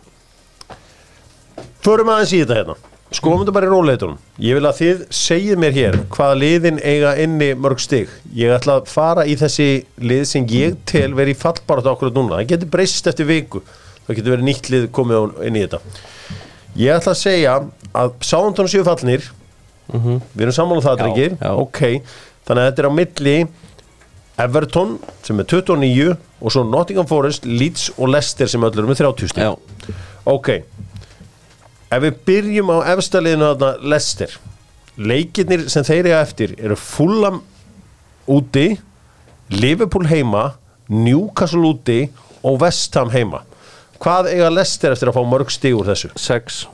förum aðeins í þetta hérna. Skoðum þetta bara í róleitunum Ég vil að þið segið mér hér hvaða liðin eiga inni mörg stig. Ég ætla að fara í þessi lið sem ég tel verið í fallbarat okkur núna. Það getur breyst eftir viku. Það getur verið nýtt lið komið á- inn í þetta. Ég ætla að segja að Sándon séu fallnir Við erum sammála um það, drengir. Ok, þannig að þetta er á milli Everton sem er 29 og svo Nottingham Forest, Leeds og Leicester sem öll eru með 30 stig. Já, Ok. Ef við byrjum á efstaliðinu þarna Leicester. Leikirnir sem þeir eiga eftir eru Fulham úti Liverpool heima Newcastle úti og West Ham heima. Hvað eiga Leicester eftir að fá mörg stig úr þessu? 6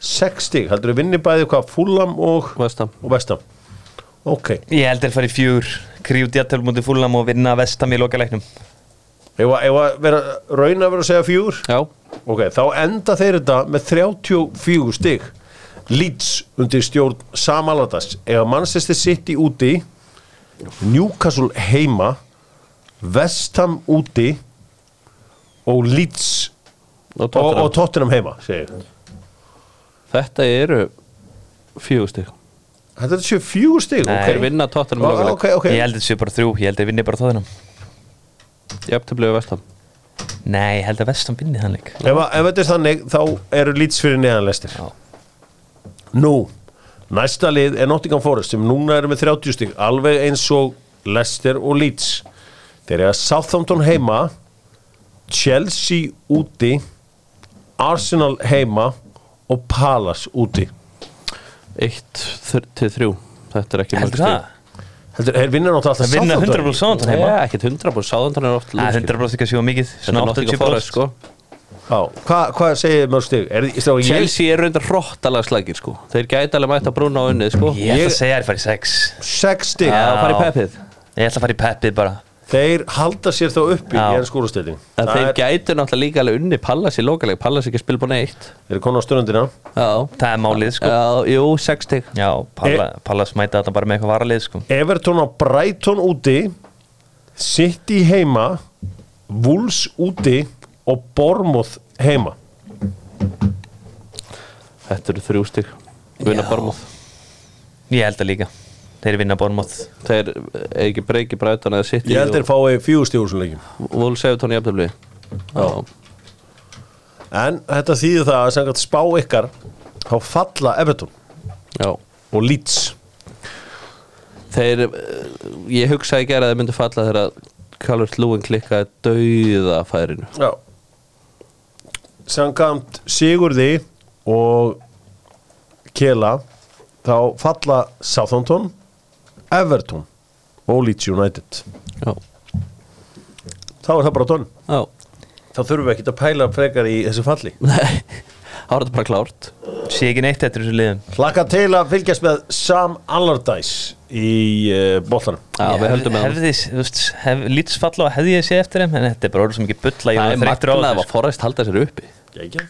6 stig, heldur við vinni bæði hvað Fulham og, Vestam og West Ham? Ok, ég held þeir fara í fjúr kríu djattöl mútið fúlam og vinna vestam í að vera raun að vera að segja fjúr Já, Ok, þá enda þeir þetta með 34 stig. Leeds undir stjórn Sam Allardyce eða Manchester City úti Newcastle heima West Ham úti og Leeds og og, Tottenham. og Tottenham heima segir. Þetta eru fjögustig Þetta er sér fjögur stig? Nei. Þeir ok, vinna Tottenham Ó, löguleik ok, ok. Ég held þetta séu bara þrjú, ég held þeir vinni bara þóðunum Jafntöflegu Vestam nei, ég held að vestam vinni þann leik. Ef, að- ef þetta er þannig þá eru Leeds fyrir neðanlestir Já. Nú, næsta lið er Nottingham Forest sem núna eru með 30 stig alveg eins og Leicester og Leeds. Þeir eru að Southampton heima Chelsea úti Arsenal heima og Palace úti. 1 til 3 Þetta er ekki heldur það? Heldur, þeir vinna náttúrulega alltaf það vinna Southampton. 100% Southampton Nei, heima ekkert 100% Sáðandan er oft það er 100% ekki að sjóða mikið. Er Nottingham Forest sko. Já, hvað hva segir mörg stig? Er, er, er, ég, Chelsea er reyndar hróttalega slækir sko. Þeir gæti alveg mætt að brúna á unnið sko. Ég ætla að segja þér fara í 6 sex stig. Já, fara í Já. peppið. Ég ætla að fara í peppið bara þeir halda sér þá uppi Já. í enn skólastöðin En þeir gæti náttúrulega líka alveg unni Pallas í lokaleg Pallas ekki að spila búin eitt þeir eru konar á stundina Já, það er málið sko. Já, jú, 6 stig. Já, Palla, Pallas mæta þetta bara með eitthvað varalið sko. Everton á Brighton úti City heima Wolves úti og Bournemouth heima. Þetta eru þrjú stig. Vinna Já. Barmóð ég held að líka þeir vinna Bormóð Þeir eh, ekki breyki Brighton eða City Ég held þeir fái fjögur stígur sem leikin Wolves Everton í jafntöfli Já, En þetta þýðir það að samkvæmt spá ykkar þá falla Everton já. og Leeds. Þeir, eh, ég hugsaði ekki að þeir myndu falla þegar Calvert Lúin klikkaði dauða færinu Já. Samkvæmt Sigurði og Kela þá falla Southampton Everton og Leeds United. Já, þá er það bara tónn já. Þá þurfum við ekki að pæla frekar í þessu falli. Nei, þá er þetta bara klárt. Sé ekki neitt eftir þessu liðum Hlakka til að fylgjast með Sam Allardyce í uh, bollanum Já, við höldum með hann hefði, þú veist, hef, lítið falla og hefði ég sé eftir þeim en þetta er bara orður sem ekki bulla Það var er magnað að Forrest halda sér uppi. Gækja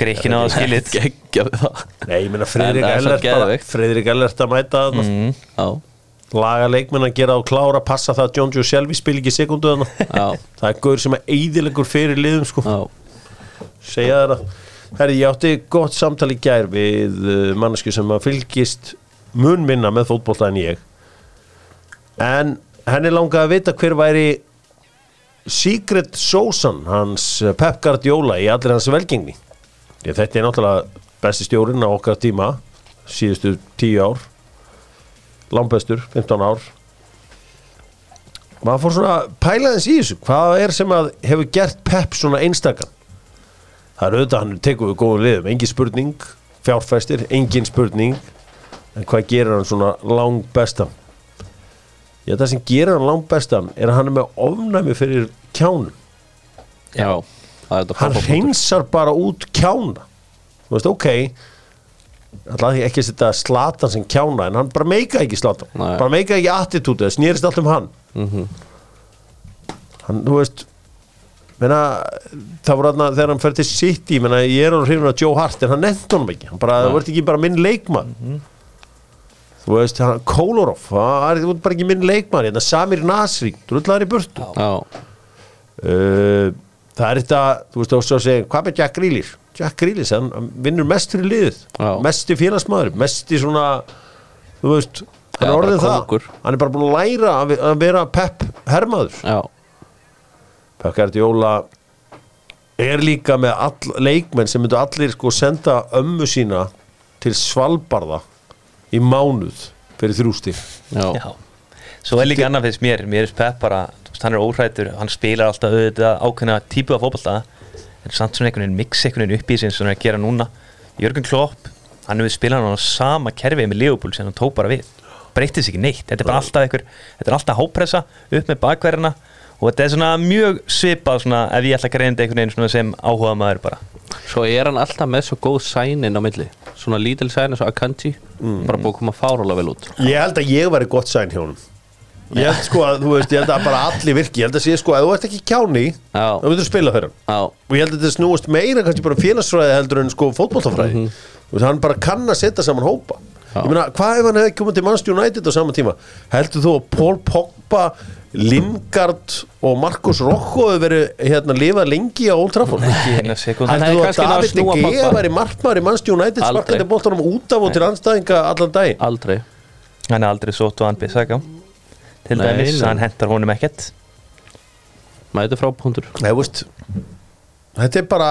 Grikkin á það það. Nei, ég meina samt Ellert að mæta mm. Laga leikmenn að gera og klára passa það að John Joe Shelby spil ekki sekundu það er gaur sem er eidilegur fyrir liðum sko, segja það Herri, ég átti gott samtal í gær við uh, mannesku sem að fylgist mun minna með fótbolta en ég. En henni langaði að vita hver væri Secret Sosan hans uh, Pep Guardiola í allir hans velgengni. Ég, þetta er náttúrulega besti stjórinn á okkar tíma síðustu tíu ár. Langbestur, 15 ár. Maður fór svona að pæla þess í þessu. Hvað er sem að hefur gert Pep svona einstakann það er auðvitað hann tekur við góðum liðum. Engin spurning, fjárfæstir, engin spurning. En hvað gerir hann svona lang bestan já það sem gerir hann lang bestan er að hann er með ofnæmi fyrir kjánum. Já, hann hreinsar bara út kjána. Þú veist, ok alltaf ekki að setja slatan sem kjána en hann bara meika ekki slatan. Nei. bara meika ekki attitútið, það snýrist allt um hann. Mhm. hann, þú veist menna, það voru þarna þegar hann fer til City menna, ég er alveg hrifin að Joe Hart en hann nefndi honum ekki, hann bara, það vart ekki bara minn leikmann þú veist, hann Kolarov, það er bara ekki minn leikmann, hérna. Samir Nasri drullar í burtu. Uh, það er þetta, þú veist, þá segja hvað með Jack Grealish? Jack Grealish, hann, vinnur mest fyrir liðið, mest í félagsmaður mest í svona, þú veist hann er bara það, hann er bara búin að læra að, að vera Pep hermaður. Já, Pep Guardiola er líka með all, leikmenn sem myndu allir sko senda ömmu sína til Svalbarða í mánuð fyrir þrjústi já, Já. Svo er líka annað fyrst mér, mér er Pep bara, hann er óhrættur, hann spilar alltaf auðvitað ákveðna típu af fótbolta en samt svona einhvern veginn mix einhvern veginn upp í sem hann er að gera núna. Jörgen Klopp, hann hefur spilað hann á sama kerfið með Liverpool sem hann tók bara við. Breytið sér ekki neitt, þetta er bara alltaf einhver, þetta er alltaf hápressa upp með bakverðina og þetta er svona mjög svipað svona ef ég ætla að greinda einhvern veginn sem áhuga maður bara. Svo er hann alltaf með svo góð sænin á milli. Svona lítil sæn eins og Akanji. Bara búið að koma fárálega vel út. Ég held að ég væri gott sæn hjá honum. Ég held sko að, þú veist, ég held að bara allir virki. Ég held að sé sko að þú ert ekki kjáni Já. þá myndir spila fyrir hann. Og ég held að þetta snúast meira kannski bara félagsfræði heldur en sko fótbolltafræði mm -hmm. hann bara kann að setja saman hópa Já. ég meina, hvað ef hann hefði komið til Manchester United á sama tíma? Heldur þú að Paul Pogba Lingard og Marcus Rocco hefur verið hérna lifað lengi á Old Trafford? Heldur þú að David De Gea væri markmaður í Manchester United sparkandi boltanum út af og til anstæðinga allan dag aldrei. Hann er aldrei sótt og hann bisaka. Til Nei, dæmis, nei. hann hentar honum ekkert. Maður þetta er frábúndur þetta er bara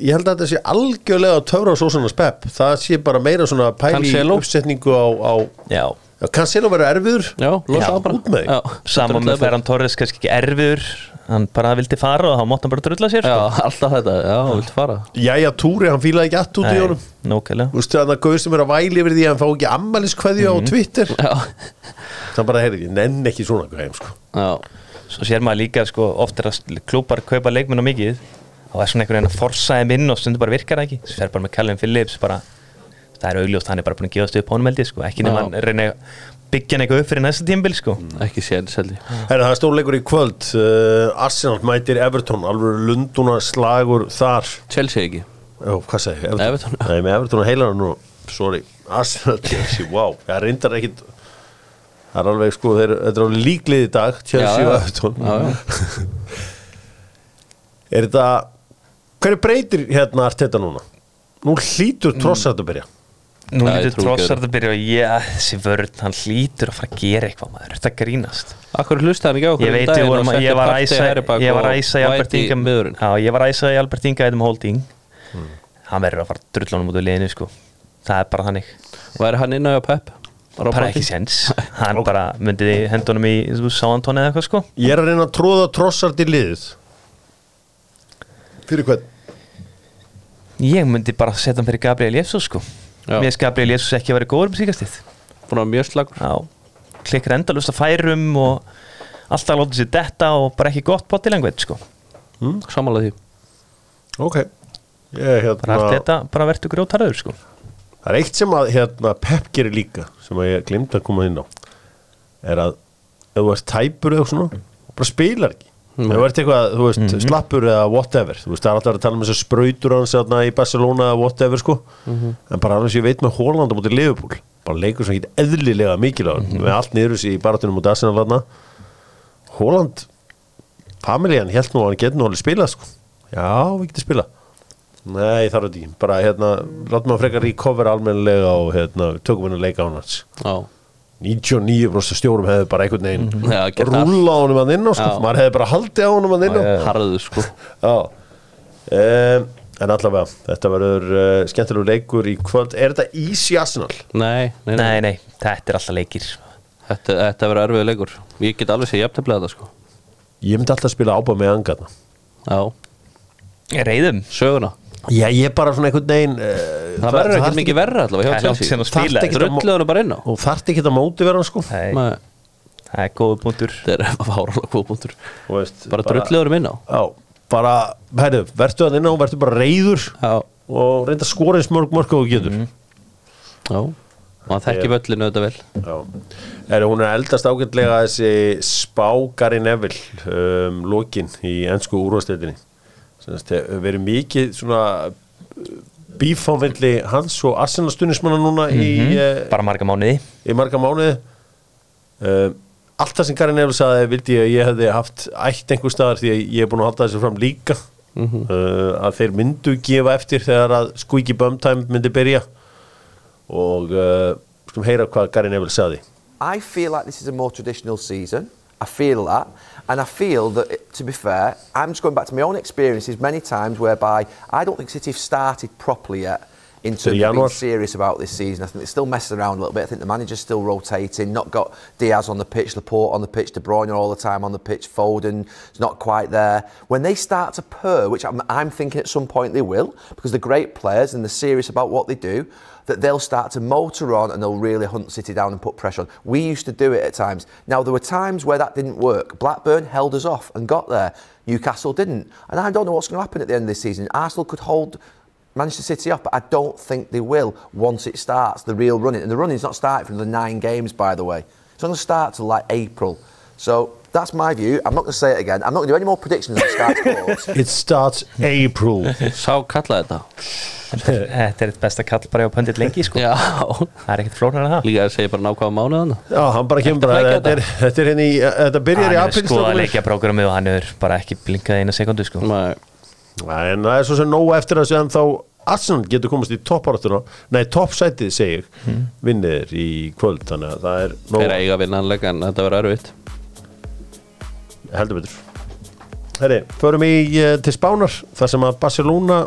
ég held að þetta sé algjörlega töfra á sósunas Pep það sé bara meira svona pæli í Cancelo. uppsetningu á, á Já. Cancelo verður erfiður Já, losa Já, það bara út með þig. Já, Saman með. Ferran Torres kannski ekki erfiður hann bara vildi fara og þá mátt hann bara drulla sér Já, sko. alltaf þetta, já, viltu fara Jæja, Túri, hann fílaði ekki allt út í honum nókælega Þú veist, þannig að gauð sem er að væli yfir því að hann fá ekki ammæliskveðju á Twitter Já, Það bara, heyrði, ég nenn ekki svona heim, sko. já, Svo sér maður líka sko, oft er að klúpar kaupa leikmenn á mikið og það er svona einhvern veginn að forsa þeim inn og stundur bara virkar það ekki Svo fer bara með Callum Phillips bara, það er augljóst, hann er bara búin að gefast upp honum held ég sko. ekki nema Já. hann reyna að byggja hann eitthvað upp fyrir næsta tímbil sko. ekki séð seldi það er stórleikur í kvöld uh, Arsenal mætir Everton, alveg lunduna slagur þar Chelsea ekki Jó, hvað segi ég? Everton. Nei, með Everton að heila hann nú Sorry, Arsenal, Chelsea, wow Það reyndar ekkit Það er alveg, sko, þeir, þetta er alveg líklið í dag Chelsea Já, og. Everton Já, já. Er þetta Hverju breytir hérna Arteta núna? Nú hlýtur trossart að byrja. Nú ekki trossart að byrja og ég, þessi vörð, hann hlýtur að fara að gera eitthvað maður, þetta grínast. Akkur hlustaði hann ekki á okkur Ég um veit, daginn ég, var æsa var í Albert Inga ég var æsa í Albert Inga eitthvað holding. Hann verður að fara drullunum út af liðinu sko. Það er bara þannig. Væri hann inn á Pep? Bara ekki sens Hann bara myndi hendunum í Sáantón eða eitthvað sko. Ég er að reyna að tróða trossart í liðið. Fyrir hvern? Ég myndi bara setja hann fyrir Gabriel Jesus sko. Já. Mér finnst Gabriel Jesus ekki að vera góður um síkastið Búin að vera mjög slagur Já, klikkar endalust að færum og alltaf láta sér detta og bara ekki gott potilengveit sko. Samanlega því. Ok. Ég, Bara hérna, þetta bara verður grótarður sko. Það er eitt sem að hérna, Pep gerir líka sem að ég glemt að koma inn á er að ef þú ert tæpur eða svona bara spilar ekki þú ert eitthvað, þú veist, slappur eða whatever þú veist, það er alltaf að tala um þessar sprautur hans í Barcelona eða whatever sko. En bara sem ég veit með Holland á móti Liverpool bara leikur sem ekki eðlilega mikilvæg með allt niður þessi í baratunum út Arsenal þarna. Holland familjan held nú að hann geti nú alveg spilað sko. Já, við getum spilað. Nei, þarf þetta ekki, bara hérna látum maður frekar recover almennilega og hérna, tökum henni að leika á hans. Já, 99% stjórum hefði bara einhvern veginn Já, gert allt. rúlla á honum að inn á sko. Maður hefði bara haldið á honum að inn já. harðu sko. Já. Um, En allavega, þetta verður uh, skemmtilegu leikur í kvöld. Er þetta easy Arsenal? Nei, nei, nei, Nei, nei, þetta er alltaf leikir. Þetta, þetta verður erfiður leikur. Ég get alveg sér jafntefnilega þetta sko. Ég myndi alltaf spila ábæð með angarna Já, Reyðum söguna Já, ég er bara svona einhvern veginn uh, Það verður ekkert mikið verra allavega hjá Það er langt Chelsea síðan að Þarft spila ekki- Drullu hann bara inn á. Og þarft ekki að móti vera hann sko Það er góða punktur. Þetta er fáralega góð punktur. Bara drullu hann inn á. Já, bara, hæru, verður hann inn á Verður bara reyður Já, Og reynda að skora eins mörg mörg og þú getur. Já, og hann þekki völlinu þetta vel. Já, er, hún er eldast ágætlega þessi spágari Neville um, lokin í ennsku úrvastetinni verið mikið svona bífámvilli hans og Arsenal stunismanna núna í, uh, bara marga mánuði. í marga mánuði. Um, allt það sem Gary Neville saði vildi ég að ég hefði haft ætt einhver staðar því að ég er búin að halda þessu fram líka. Uh, að þeir myndu gefa eftir þegar að squeaky bum time myndi byrja. Og uh, skulum heyra hvað Gary Neville saði I feel like this is a more traditional season. I feel that. And I feel that, to be fair, I'm just going back to my own experiences many times whereby I don't think City have started properly yet in terms of being serious about this season. I think they're still messing around a little bit. I think the manager's still rotating, not got Diaz on the pitch, Laporte on the pitch, De Bruyne all the time on the pitch, Foden is not quite there. When they start to purr, which I'm, I'm thinking at some point they will, because they're great players and they're serious about what they do, that they'll start to motor on and they'll really hunt City down and put pressure on. We used to do it at times. Now, there were times where that didn't work. Blackburn held us off and got there. Newcastle didn't. And I don't know what's going to happen at the end of this season. Arsenal could hold Manchester City up, but I don't think they will once it starts, the real running. And the running's not started from the nine games, by the way. It's going to start till like April. So that's my view. I'm not going to say it again. I'm not going to do any more predictions on Sky Sports. It starts April. Sá kallaði þetta. Þetta er eitt besta kall bara á pöndit lengi sko. Já, Það er ekkert flóknar en það. Líka að segja bara nákvæða mánuðan Já, hann bara kemur bara, þetta er, þetta er henni, þetta byrjar í Hann er sko að leikja prógramið og hann er bara ekki blinkað eina sekundu sko. Nei, En það er svo sem nóg eftir að segja þá Arsenal getur komast í toppáratuna Nei, toppsætið segir mm. Vinnir í kvöld, þannig að það er nóg þeir eiga vinnanlega en þetta verður erfitt heldur betur. Herri, förum í uh, til Spánar þar sem að Barcelona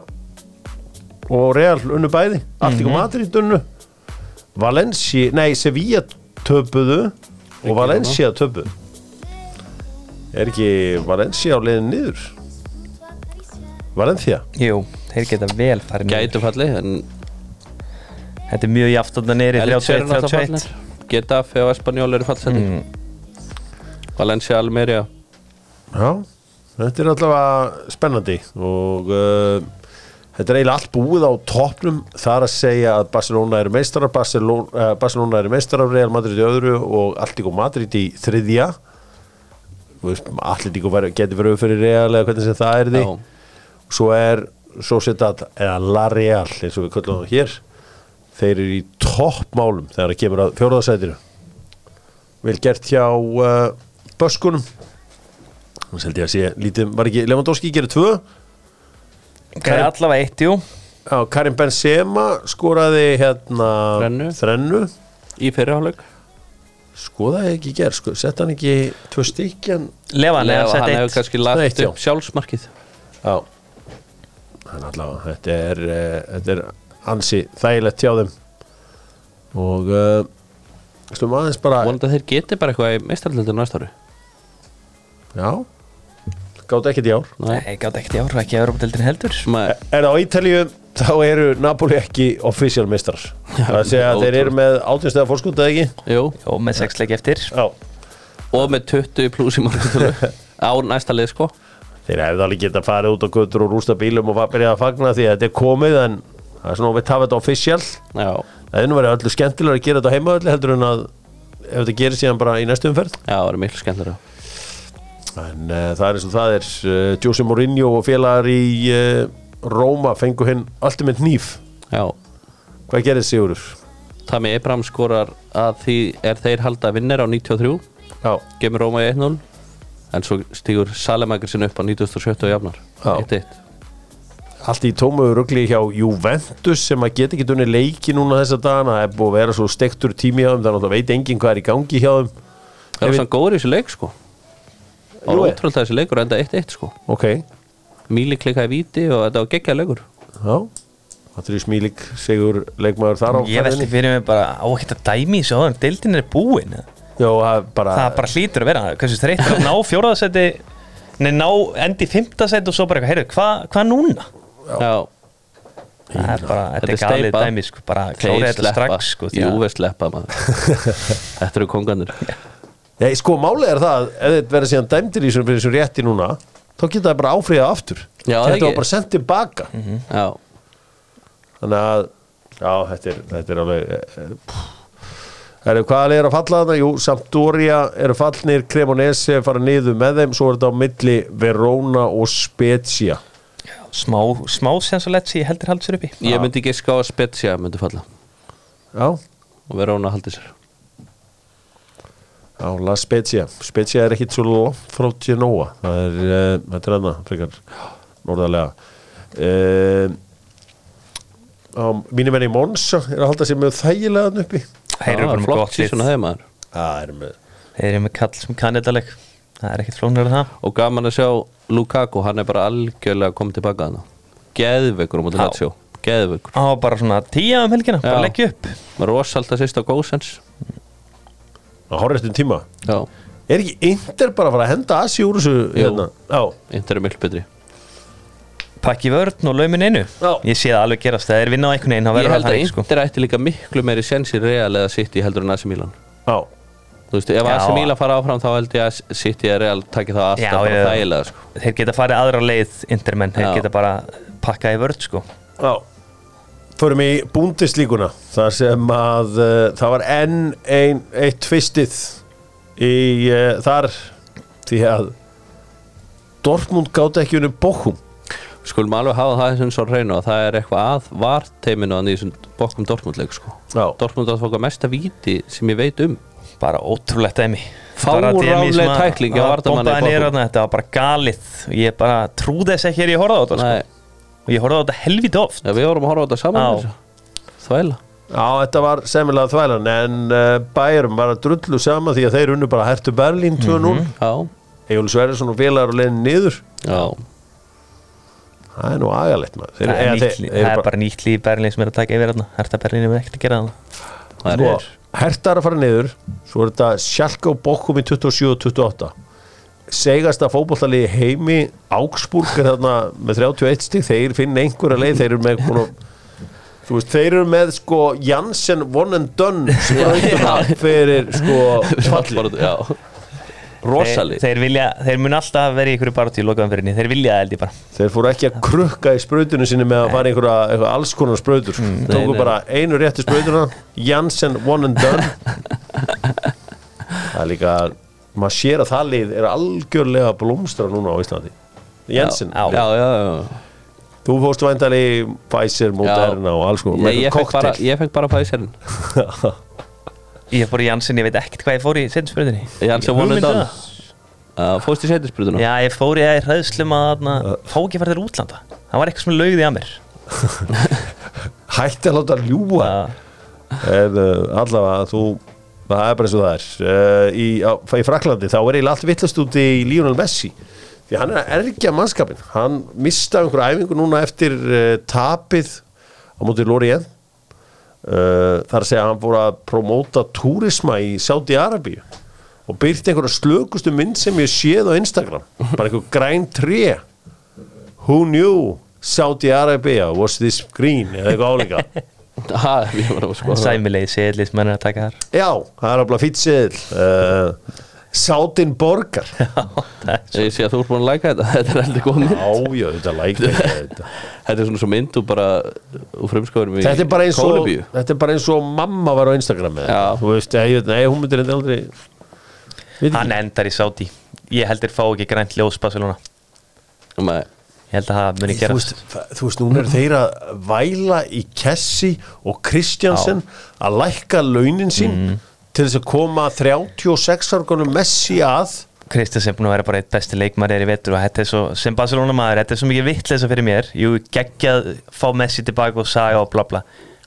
og Real unnu bæði. Alltík og Madrid unnu. Valencia, nei, Sevilla töpuðu og Valencia töpuðu. Er ekki Valencia á leiðin niður? Valencia? Jú, þeir geta vel farið niður. Gætu falli en Þetta er mjög jaft og það neyri eru náttúrulega 31-31 fallnir Getafe og Espanjól eru fallsetti Valencia, Almeria Já, þetta er allavega spennandi og uh, þetta er eiginlega allt búið á toppnum. Þar að segja að Barcelona eru meistarar Barcelona, uh, Barcelona eru meistarar Real Madrid í öðru og Alltíko Madrid í þriðja. Alltíko getur verið fyrir Real eða hvernig sem það er því. Já. svo er Sociedad eða La Real eins og við köllum það hér. Þeir eru í toppmálum þegar það kemur að fjóraðasætinu vel gert hjá uh, Böskunum held ég að sé lítið, var ekki Lewandowski gerir tvö? Er allavega eitt, jú. Já, Karim Benzema skoraði hérna Þrennu. þrennu. í fyrirháleik skoðaði ekki í ger, sko, sett hann ekki tvö stykkjan Levan er Hann sett hefur eitt kannski Eitt, lagt já. upp sjálfsmarkið. Já. Þannig allavega, þetta er, uh, þetta er ansi þægilegt hjá þeim. Og uh, slum aðeins bara vonandi að þeir geti bara eitthvað í meistarlöldinu næsta ári. Já, gátt ekkert í ár Nei, gátt ekkert í ár, ekki að Európa-deldin heldur að En á Ítalíu þá eru Napoli ekki official mistrar Það segja að þeir eru með átjönstæða fórskot eða ekki? Jú, Jó, með sex leik eftir. Já. Og með 20 pluss í markatölu á næsta lið sko. Þeir hefði alveg getað farið út á götur og rústa bílum og byrjað að fagna því að þetta er komið en það er svona við hafa þetta official. Já, Það er nú verið öllu skemmtilega að gera þetta heimaöllu heldur en að ef þetta gerir síðan bara í næstu umferð. Já, það er miklu skemmtilega En uh, það er eins og það er uh, Jose Mourinho og félagar í uh, Róma fengu hinn alltaf með hníf. Já, Hvað gerir Sigurður? Tami Abraham skorar að því er þeir halda vinnir á 93 Já, gemur Róma í 1-0 en svo stígur Salemager sinni upp á 97 og jafnar. Já. 1-1 allt í tómu rugli hjá Juventus sem að geta ekki dunni leiki núna þessa dagana. Það er búið að vera svo stektur tími hjá þeim þannig að veit enginn hvað er í gangi hjá þeim. Það Ef- sann góður í þessu leik sko Það var ótrúlega þessi leikur enda 1-1 sko. Ok, Míli klikkaði víti og þetta var geggjað leikur. Já. Patríus Mílik, Sigur leikmaður þar á Ég veldi fyrir mig bara á ekkert að dæmi áður en deildin er búin Já, bara, Það bara hlýtur að vera Hversu þreytt er að ná fjóraðasetti Nei, ná endi fymtasetti og svo bara eitthvað Heyrðu, hvað hva núna? Já, Það er bara, þetta Þetta er galið dæmi sko, bara klára þetta strax sko, Jú, að- við sleppa maður. Þetta eru konganir Nei, sko, málið er það ef þetta verður síðan dæmdir í þessum rétti núna þá geta það bara áfríðað aftur. Já, Þetta var bara sendt tilbaka. Já, Þannig að, já, þetta er, þetta er alveg eh, pff. Herru, hvaða leir að falla þarna? Jú, Sampdoria eru fallnir, Cremonese fara niður með þeim, svo er þetta á milli Verona og Spezia. Smá, smá sens og letsi heldur haldur sér uppi. Ég myndi ekki ská að Spezia myndi falla. Já, og Verona haldi sér Já, La Spezia. Spezia er ekkit svo langt frá Genoa. Það er, uh, þetta er aðna frekar norðarlega. Uh, á, Mínir menni í Monsa er að halda sér með þægilega þarna uppi. Þeir eru bara með flott gott að þeim maður. Það er með þeir eru með kall sem kann þetta leik það er ekkert flónur það. Og gaman að sjá Lukaku, hann er bara algjörlega komið tilbaka hann geðveikur á móti Já. Lazio. Geðveikur, á bara svona tíja um helgina, bara leggja upp. Að sýst á góðsens að horfa eftir tíma já, Er ekki Inter bara að fara að henda Asi úr þessu hérna? Já, Inter er miklu betri pakki vörn og laumin einu Já. ég sé það alveg gerast, það er vinna á einhvern veginn þá ég verður held það að þannig, sko. Inter ætti líka miklu meiri sens í Real eða City heldur en AC Milan já þú veist, ef Já. AC Milan fara áfram þá held ég að City eða Real taki það alltaf Já, bara já. þægilega sko. þeir geta farið aðra leið intermenn, þeir Já. geta bara pakkað í vörn sko Já Förum í búndislíkuna þar sem að uh, það var enn ein, eitt tvistið í uh, þar því að Dortmund gátt ekki unni bókum skulum alveg hafa það þessum svo reynu að það er eitthvað að varteiminu að þessum bokkum Dortmundleik sko. Dortmund átt að fóka mesta víti sem ég veit um. Bara ótrúlegt Bara DMI sem að- að varnarmanni í þarna, þetta var bara galið. Ég bara trúði þess ekki hér ég horfði á þetta sko. Og ég horfði á þetta helviti oft. Ja, við vorum að horfa á þetta saman Já. þvæla. Já, þetta var semmilega þvælan en uh, bærum var að drullu sama því að þeir unnu bara hertu Berlín 2-0 já, Egil Sverrisson og félagar og leiðin niður. Já, Það er nú agalegt maður. Þeir, það er, eða nýtt, þeir- er bara nýtt líf Berlín sem er að taka yfir þarna. Herta Berlín er ekkert að gera þarna. Það er sko, Herta er að fara niður Svo er þetta Schalke og Bochum í 27 og 28 Segasta fótbollalegi heimi Augsburg er þarna með 31 stig. Þeir finna einhverja leið Þeir eru með að Þú veist, þeir eru með sko Janssen one and done sprautuna fyrir sko falli. Þeir, rosalit þeir, vilja, þeir mun alltaf vera í ykkur barátt í lokaðan fyrirni þeir vilja ég bara. Þeir fóru ekki að krukka í sprautunum sinni með að fara einhverja, einhverja alls konar sprautur mm, Tóku Nei, nei. bara einu rétti sprautuna Janssen one and done Það er líka maður sér að það lið er algjörlega blómstra núna á Íslandi. Jensen, já, já, já, já. þú fórst væntali Pfizer, Moderna og alls konar Nei, ég, fekk bara, cocktail. ég fekk bara Pfizerinn ég fór í Janssen, ég veit ekkert hvað ég fór í setjumspöðinni Janssen one and done uh, Fóst í seitisbrutuna já, ég fór í það í hræðslum að þarna, fá ekki fara til útlanda. Það var eitthvað sem lögði að mér. Hætti að láta ljúa en uh, allavega þú það er bara eins og það er. Uh, í, á, í Fraklandi þá er eiginlega allt vittlust út í Lionel Messi. Því hann er að ergja mannskapin hann mista einhverja æfingu núna eftir uh, tapið á móti Lorient. Uh, þar að segja að hann fór að promóta túrisma í Saudi-Arabíu og byrti einhverja slökustu mynd sem ég séð á Instagram. Bara einhver græn tré. Who knew Saudi-Arabia was this green? Eða eitthvað álíka Ha, ég var að sæmilegi seðlis menn er að taka þar. Já, það er alveg fýtt seðil uh, borgar. Það er svo. Ég sé að þú ert búin að læka þetta Þetta er heldur góð mynd Já, já, þetta læk þetta. Þetta er svona svo mynd og bara í þetta er bara og. Þetta er bara eins og mamma var á Instagram. Þú veist, ég, veit- nei, hún myndir þetta aldrei hann endar í Saudi ég heldur fá ekki grænt ljós Barcelona. Nei, ég held að það muni Þú gera veist, þú veist, núna er þeir að væla í Kessi og Kristjansen að lækka launin sín Mhm. til þess að koma 36 árgunum Messi að. Kristján sem búin að vera bara eitt besti leikmar er í vetur og þetta er svo, sem Barcelona maður, þetta er svo mikið vittleysa fyrir mér. Jú, geggjað, fá Messi tilbaka og saga og bla bla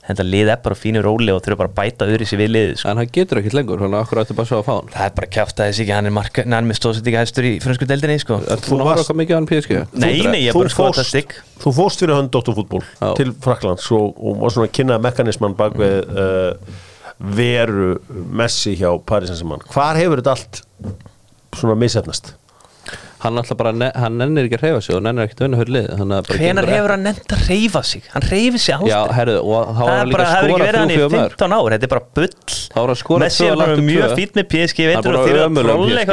þetta lið er bara á fínu róli og þurfa bara að bæta öðru sér við liðið sko. en hann getur ekkert lengur Þannig að okkur ætti bara svo að fá hann það er bara að þessi ekki, hann er, marka, hann er með stóðsendinga hæstur í frönsku deildinni sko. Að horfa eitthvað mikið á hann PSG? nei, nei, ég er Þú bara sko þetta stygg Þú fórst fyrir hönd Dóttarfútból til Fraklands og, og var svona að kynna mekanisman bak við uh, veru Messi hjá Paris Saint-Germain Hvar hefur þetta allt svona missefnast? Hann alltaf bara, ne hann nennir ekki að reyfa sig og nennir ekki að vinna fyrir lið að Hvenar hefur hann nefnt að reyfa sig? Hann reyfi sig aldrei. Já, herru, og þá Það var er hann líka bara, að hefur ekki skora verið hann í þrjú fjögur mörg 15 ár Þetta er bara bull. Að Messi tvö er bara mjög fýtt með PSG Hann er að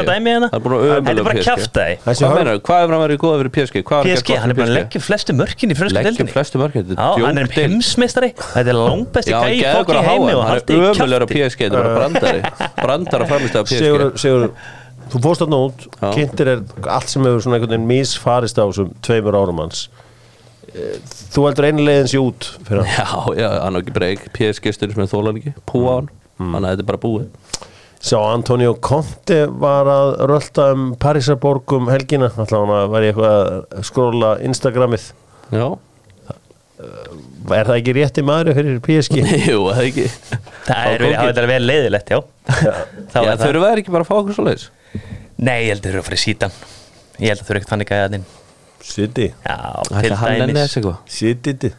að hérna. Er að er bara PSG. kjafta Þessi Hvað hefur hann verið góð fyrir PSG? PSG, hann er bara að leggja flestu mörkin í frönsku Leggjum er Já, hann er heimsmeistari. Þetta er langbesti Já, gæi hann í heimi Hann er ömulegur á PSG, þetta er bara brandari. Brandar að framlista á þú fórst þarna út Já. kynntir er allt sem hefur svona einhvern veginn misfarist á þessum tveimur árum hans. Eh, þú heldur einu leiðin sér út fyrir hann. Já, já, hann er ekki breyk. PSG stundum með þólan ekki, púa hann. Mm. Þannig að þetta er bara búið. Sá Antonio Conte var að rölda um Parísarborg um helgina. Alltaf hann að væri eitthvað að skróla Instagramið. Já, Er það ekki rétti maður fyrir PSG? jú, það er ekki? Það er það er vel leiðilegt, já. Þá Já, það þurfa ekki bara að fá okkur svo leiðis Nei, ég held að þeir eru að fara í sítan. Ég held að þeir eru ekkert þannig gæðin City Já, Ætli til hann nenni dæmis.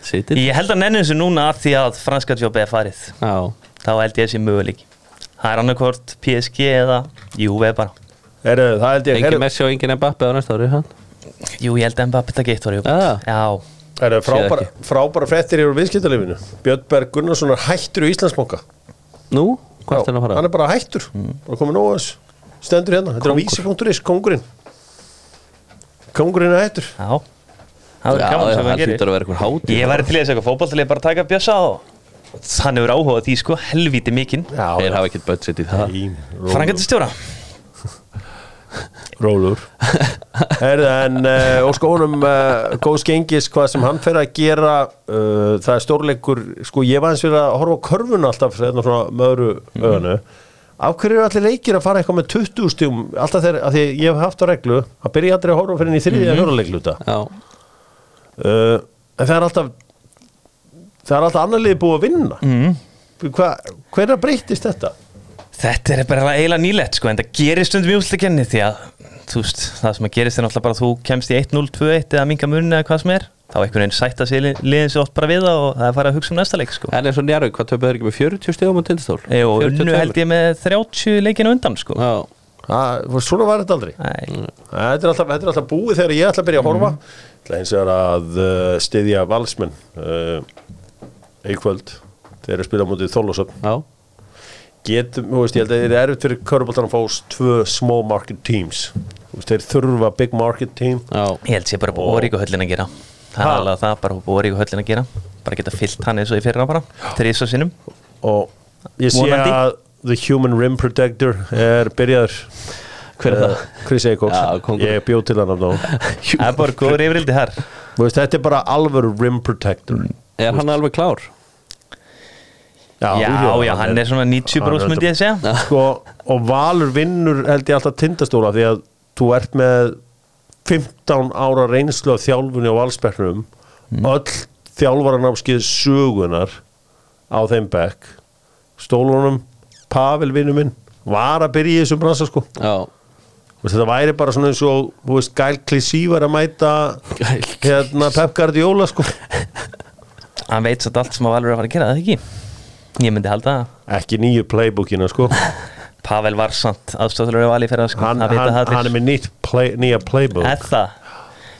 Sittir Ég held að nenni þessu núna af því að franska jobbið er farið. Já, Þá held ég þessi möguleik Það er annarkvort PSG eða Juve bara. Heru, Það held ég engin heru, Messi og engin Mbappe á næsta ári hann? Jú, ég held að Mbappé taka eitt var Já. Já, heru, Séð frábæra, frábæra frettir eru viðskiptalifinu Björn Berg Gunnarsson er hættur í Íslandsbanka. Nú, hvað er það að fara? Hann er bara hættur. Bara komið nóg að þessu Stendur hérna Þetta er á vísi.is Kongurinn Kongurinn er hættur. Já. Það gerir hlýtur að vera eitthvað hátíð. Ég væri til í að til ég bara taka bjössa og hann hefur áhuga á því sko, helvíti mikinn. Þeir hafa ekkert budget í það. Frangatistjóra Rólur en uh, Óskar honum uh, góðs gengis hvað sem hann fer að gera. Uh, það er stórleikur sko ég var eins fyrir að horfa á körfuna alltaf hérna svona með öðru Mhm. öðanu af hverju eru allir leikir að fara eitthvað með 20 stjum alltaf þegar, að því ég hef haft á reglu að byrja aldrei að horfa fyrir henni í þriðja mm -hmm. hjóluleikluta Já, uh, en það er alltaf það er alltaf annar liði búið að vinna mm. Hva, hvernig breytist þetta? Þetta er bara eiginlega nýlegt sko, en það gerist stundum í úrslakenni því að þú veist, það sem að gerist er náttúrulega bara að þú kemst í 1-0, 2-1 eða minga munni eða hvað sem er þá einhvern veginn sætta sig liðin sér oft bara við það og það er farið að hugsa um næsta leik sko. en eins og Njarvík, hvað töpuðu þeir ekki með 40 stegum á tindastól? Jú, og unnu held ég með 30 leikinu undan sko. Já, Það, svona var þetta aldrei. Nei, Þetta er, alltaf, þetta er alltaf búið þegar ég ætla að byrja að horfa. Mm. eins og að uh, styðja valsmenn uh, eikvöld þeir eru að spila á mótið Þólasöfn já, getum, þú veist, ég held að það er erfitt fyrir köruboltan að fá tvö small market teams. Þeir þurfa big market team. Já. Ég held sér bara búið Óríku höllin að gera Það er alveg það, bara búið Óríku höllin að gera. Bara geta fyllt hann eins og í fyrra bara þrís og sinnum. Og ég sé að The Human Rim Protector er byrjaður. Hver er það? Uh, Chris Já, kóngurinn. ég bjóð til hann af ná Það er bara góður yfirildi veist, þetta er bara alvöru Rim Protector. Er hann alveg klár? Já, já, hann er svona 90 brós myndi ég að segja. Sko, og Valur vinnur held ég alltaf tindastóla því að þú ert með 15 ára reynslu af þjálfunni á valsbergnum öll þjálfaranámskið sögunar á þeim bekk. Stólunum, Pavel vinnu minn var að byrja í þessum bransa sko. Já, þetta væri bara svona eins og þú veist, Gæl Klísí var að mæta hérna Pep Guardiola sko. Hann veit svo allt sem að Valur er að fara að gera, það ekki? Ég myndi halda ekki nýju playbookina sko Pavel var samt aðstofnur af Vali fyrir að sko hann, það vita hann, það hann er með nýtt play, nýja playbook Er það?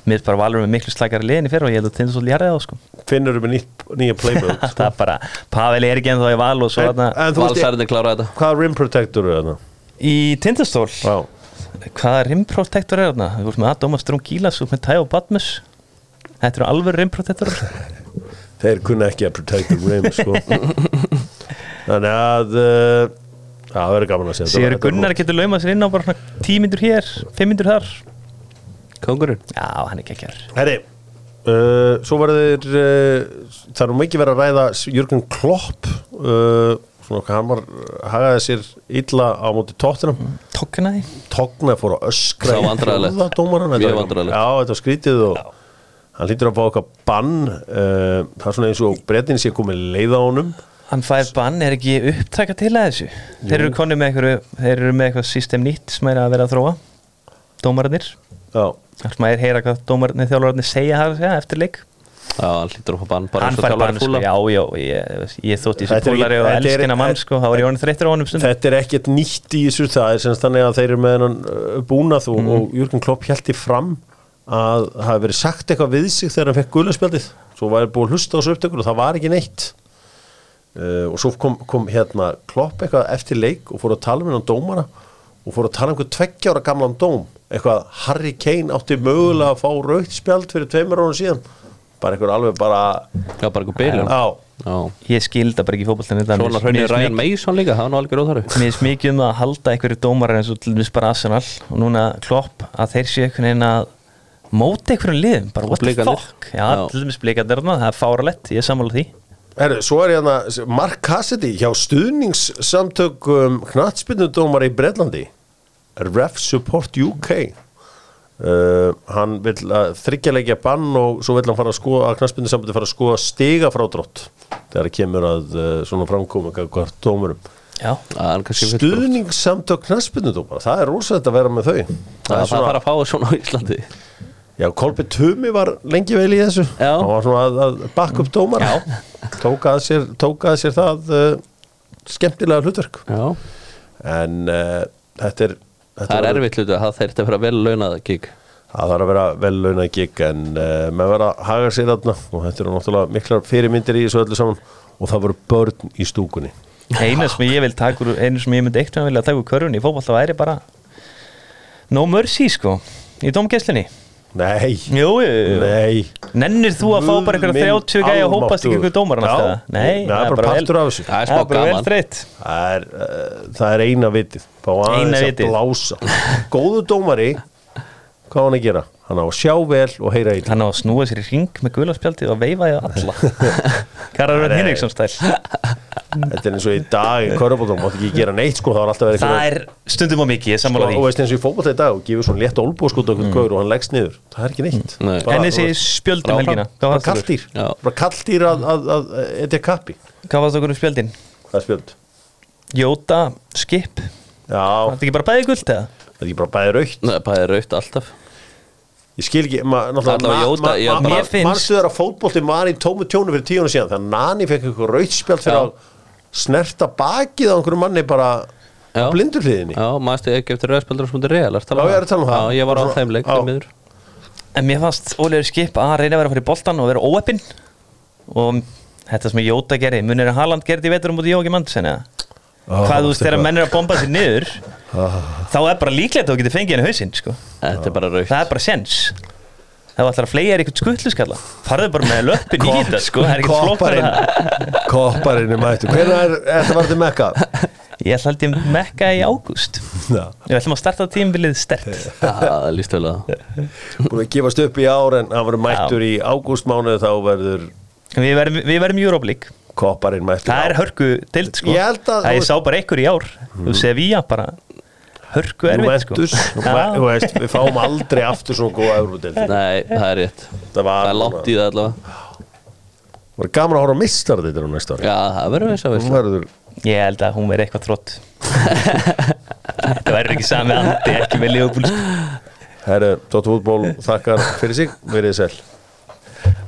Mér finnst bara Valur með miklu slækari liðin í fyrir og ég held að tindu svolítið jarðið á sko finnur með nýtt, nýja playbook Það er bara, Pavel er ekki ennþá í Val og svo en, þarna en þú veist, Valsarðin klára þetta hvað rim protector er þarna? Í tindastól, Já. hvaða rimprotektor er þarna? Þú veist með Adoma Ström Gílas og með Tæo Badmus Þetta eru alveg rimprotektor þeir kunna ekki að protect the rim sko. þannig að uh, það verður gaman að segja Sigur Gunnar getur laumað sér inn á bara svona tímyndur hér, fimmyndur þar. Kongurinn Já, hann er geggjær herri uh, svo verður uh, það er nú mikið verið að ræða Jürgen Klopp uh, svona hvað hann var hagaði sér illa á móti tóttinum Tokknaði Togna fór að öskra Það var dómarann. Mjög vandræðalegt. Já, þetta var skrítið og hann lítur að fá okkar bann uh, það er svona eins og brettin sé komið leið á honum Hann fær bann, er ekki upptaka til að þessu? Þeir eru konni með eitthvað Þeir eru með eitthvað system nýtt sem er að vera að þróa. Dómararnir. Sem að er heyra hvað dómararnir þjálfararnir segja það að segja eftir leik. Já, hann hlýtur að fá bann hann fær bann sko, já, já, ég, ég þótt í þessu er pólari og er- elskina mann sko, þá var ég orðin þreyttur á honum stundum. Þetta er ekkert nýtt í þessu. Það er semst þannig að þeir eru með hennan uh, búnað og, Mhm. og Jürgen Klopp held í fram að það hafi verið sagt eitthvað við sig þegar hann fekk gulaspjaldið svo var búið að hlusta á þessu upptökur og það var ekki neitt uh, og svo kom, kom hérna Klopp eitthvað eftir leik og fór að tala með hann dómara og fór að tala um einhver tveggjára gamlan dóm. Eitthvað Harry Kane átti mögulega að fá raukt spjald fyrir tveimur árum síðan. Bara einhver alveg bara Já, bara eitthvað byrjun á Já, ég skilda bara ekki fótboltan þetta svona hraunir Ryan Mason líka, það var nú algjör óþarfi. Mér finnst mikið um að halda einhverju dómar eins og til dæmis bara Arsenal og núna klopp að þeir séu einhvern veginn að móta einhverjum liðum, bara what the fuck? Já, Já. til dæmis þarna, það er fáralett, ég er sammála því Herru, svo er hérna Mark Cassidy hjá stuðningssamtökum knattspinnudómar í Breitlandi Ref Support UK uh, hann vil að þryggjalegja bann og svo vil hann fara að skoða að knattspinnusambandi fara að skoða stiga frá drótt þegar það kemur að uh, svona framkomu hvert dómurum. Það er stuðningssamtök knattspinnudómar það er rosalegt að vera með þau. Það það þarf að fá svona á Íslandi Já, Kolbi Tumi var lengi vel í þessu. Já. hann var svona að, að bakka upp dómar tók að sér, tók að sér það uh, skemmtilega hlutverk. Já, en uh, þetta er þetta það er verður- erfitt hlutu að það þeir þetta vera vel launað gig. Það þarf að vera vel launað gig en uh, maður verður að haga sér þarna. Og þetta eru náttúrulega miklar fyrirmyndir í þessu öllu saman. Og það voru börn í stúkunni. Einu sem ég vil taka úr, einu sem ég myndi eitt vilja taka úr körfunni í fótbolta væri bara no mercy sko í dómgæslinni Nei, Jú, jú, jú. nei. Nennir þú að fá bara einhverja minn 30 gæja að hópast ekki einhver dómar Já. Nei, það er bara partur af þessu. Það er Það smá er gaman. þreytt. Það er, uh, það er eina vitið. Fá aðeins Eina að vitið. blása. Góðu dómari Hvað á hann að gera? Hann á að sjá vel og heyra í Hann á að snúa sér í ring með gularspjaldið og veifa í alla. Kararvörn Nei. Hinriksson stæl. Þetta er eins og í dag í Körbóldum Mátt ekki gera neitt sko Það var alltaf verið Það er stundum á mikið, ég sammála Og veist eins og í fótbolta í dag og gefur svona létt olbúskot okkur gaur og hann leggst niður. Það er ekki neitt. Nei. Bara- En þessi spjöldum helgina Hvað Bara Já. Bara kalldýr að, að, að, að etja kappi. Hvað fannst okkur um spjöldin? Það er spjöld? Jóta, skip. Já, Var þetta ekki bara bæði guld eða? það er ekki bara bæði raukt Nei, Það er raukt alltaf Ég skil ekki, ma- Allavega náttúrulega Jóta, ég bara- Mér finnst- Manstu þeirra fótbolti var í tómu tjónu fyrir tíuna síðan Þegar Nani fekk eitthvað rautspjald fyrir Já. að snerta bakið á einhverju manni bara Já. á blinduhliðinni Já, stið ekki eftir rauðspeldur sem þetta er real ertu Já, ég er að tala um það. Já, ég var á þeim leik, Já. því miður En mér fannst Óliður skip að reyna að vera að fara í boltan og vera óeppin Og þetta sem Jóta gerði Munir að Haaland gerði í vetur um út í Jóki Mandsen eða? Hvað þú veist þegar menn er að bomba sér niður Þá er bara líklegt að þú getur fengið henni hausinn sko. Þetta er bara raukt Það er bara sens Það var alltaf að fleia er eitthvað skutluskalla Farðu bara með löppin í þetta sko. Er Kopparinn er mættu Hvernig er þetta var til Mekka? Ég ætla held ég mekka í ágúst. Já. Við ætlum að starta tímbilið stert Já, það líst vel að Búin að gefast upp í ár en hann verður mættur í ágústmánuð þá verður Við verðum, við verðum Europe League kopparinn mættur Það er hörku dild sko. Ég held að- Það ég sá bara einhver í ár. Þú sé við bara hörku erfið sko. Já. Veist, Við fáum aldrei aftur svona góða eurudeld Nei, það er rétt. Það Það var, er langt í það allavega. Það var gaman að horfa á mistar þetta á næsta ári? Já, það verður þess að veist verður Ég held að hún verði eitthvað þrótt Það verður ekki sami andi ekki með Leopold sko. Herru, Dóttu fútból þakkar fyrir sig. Verið sæl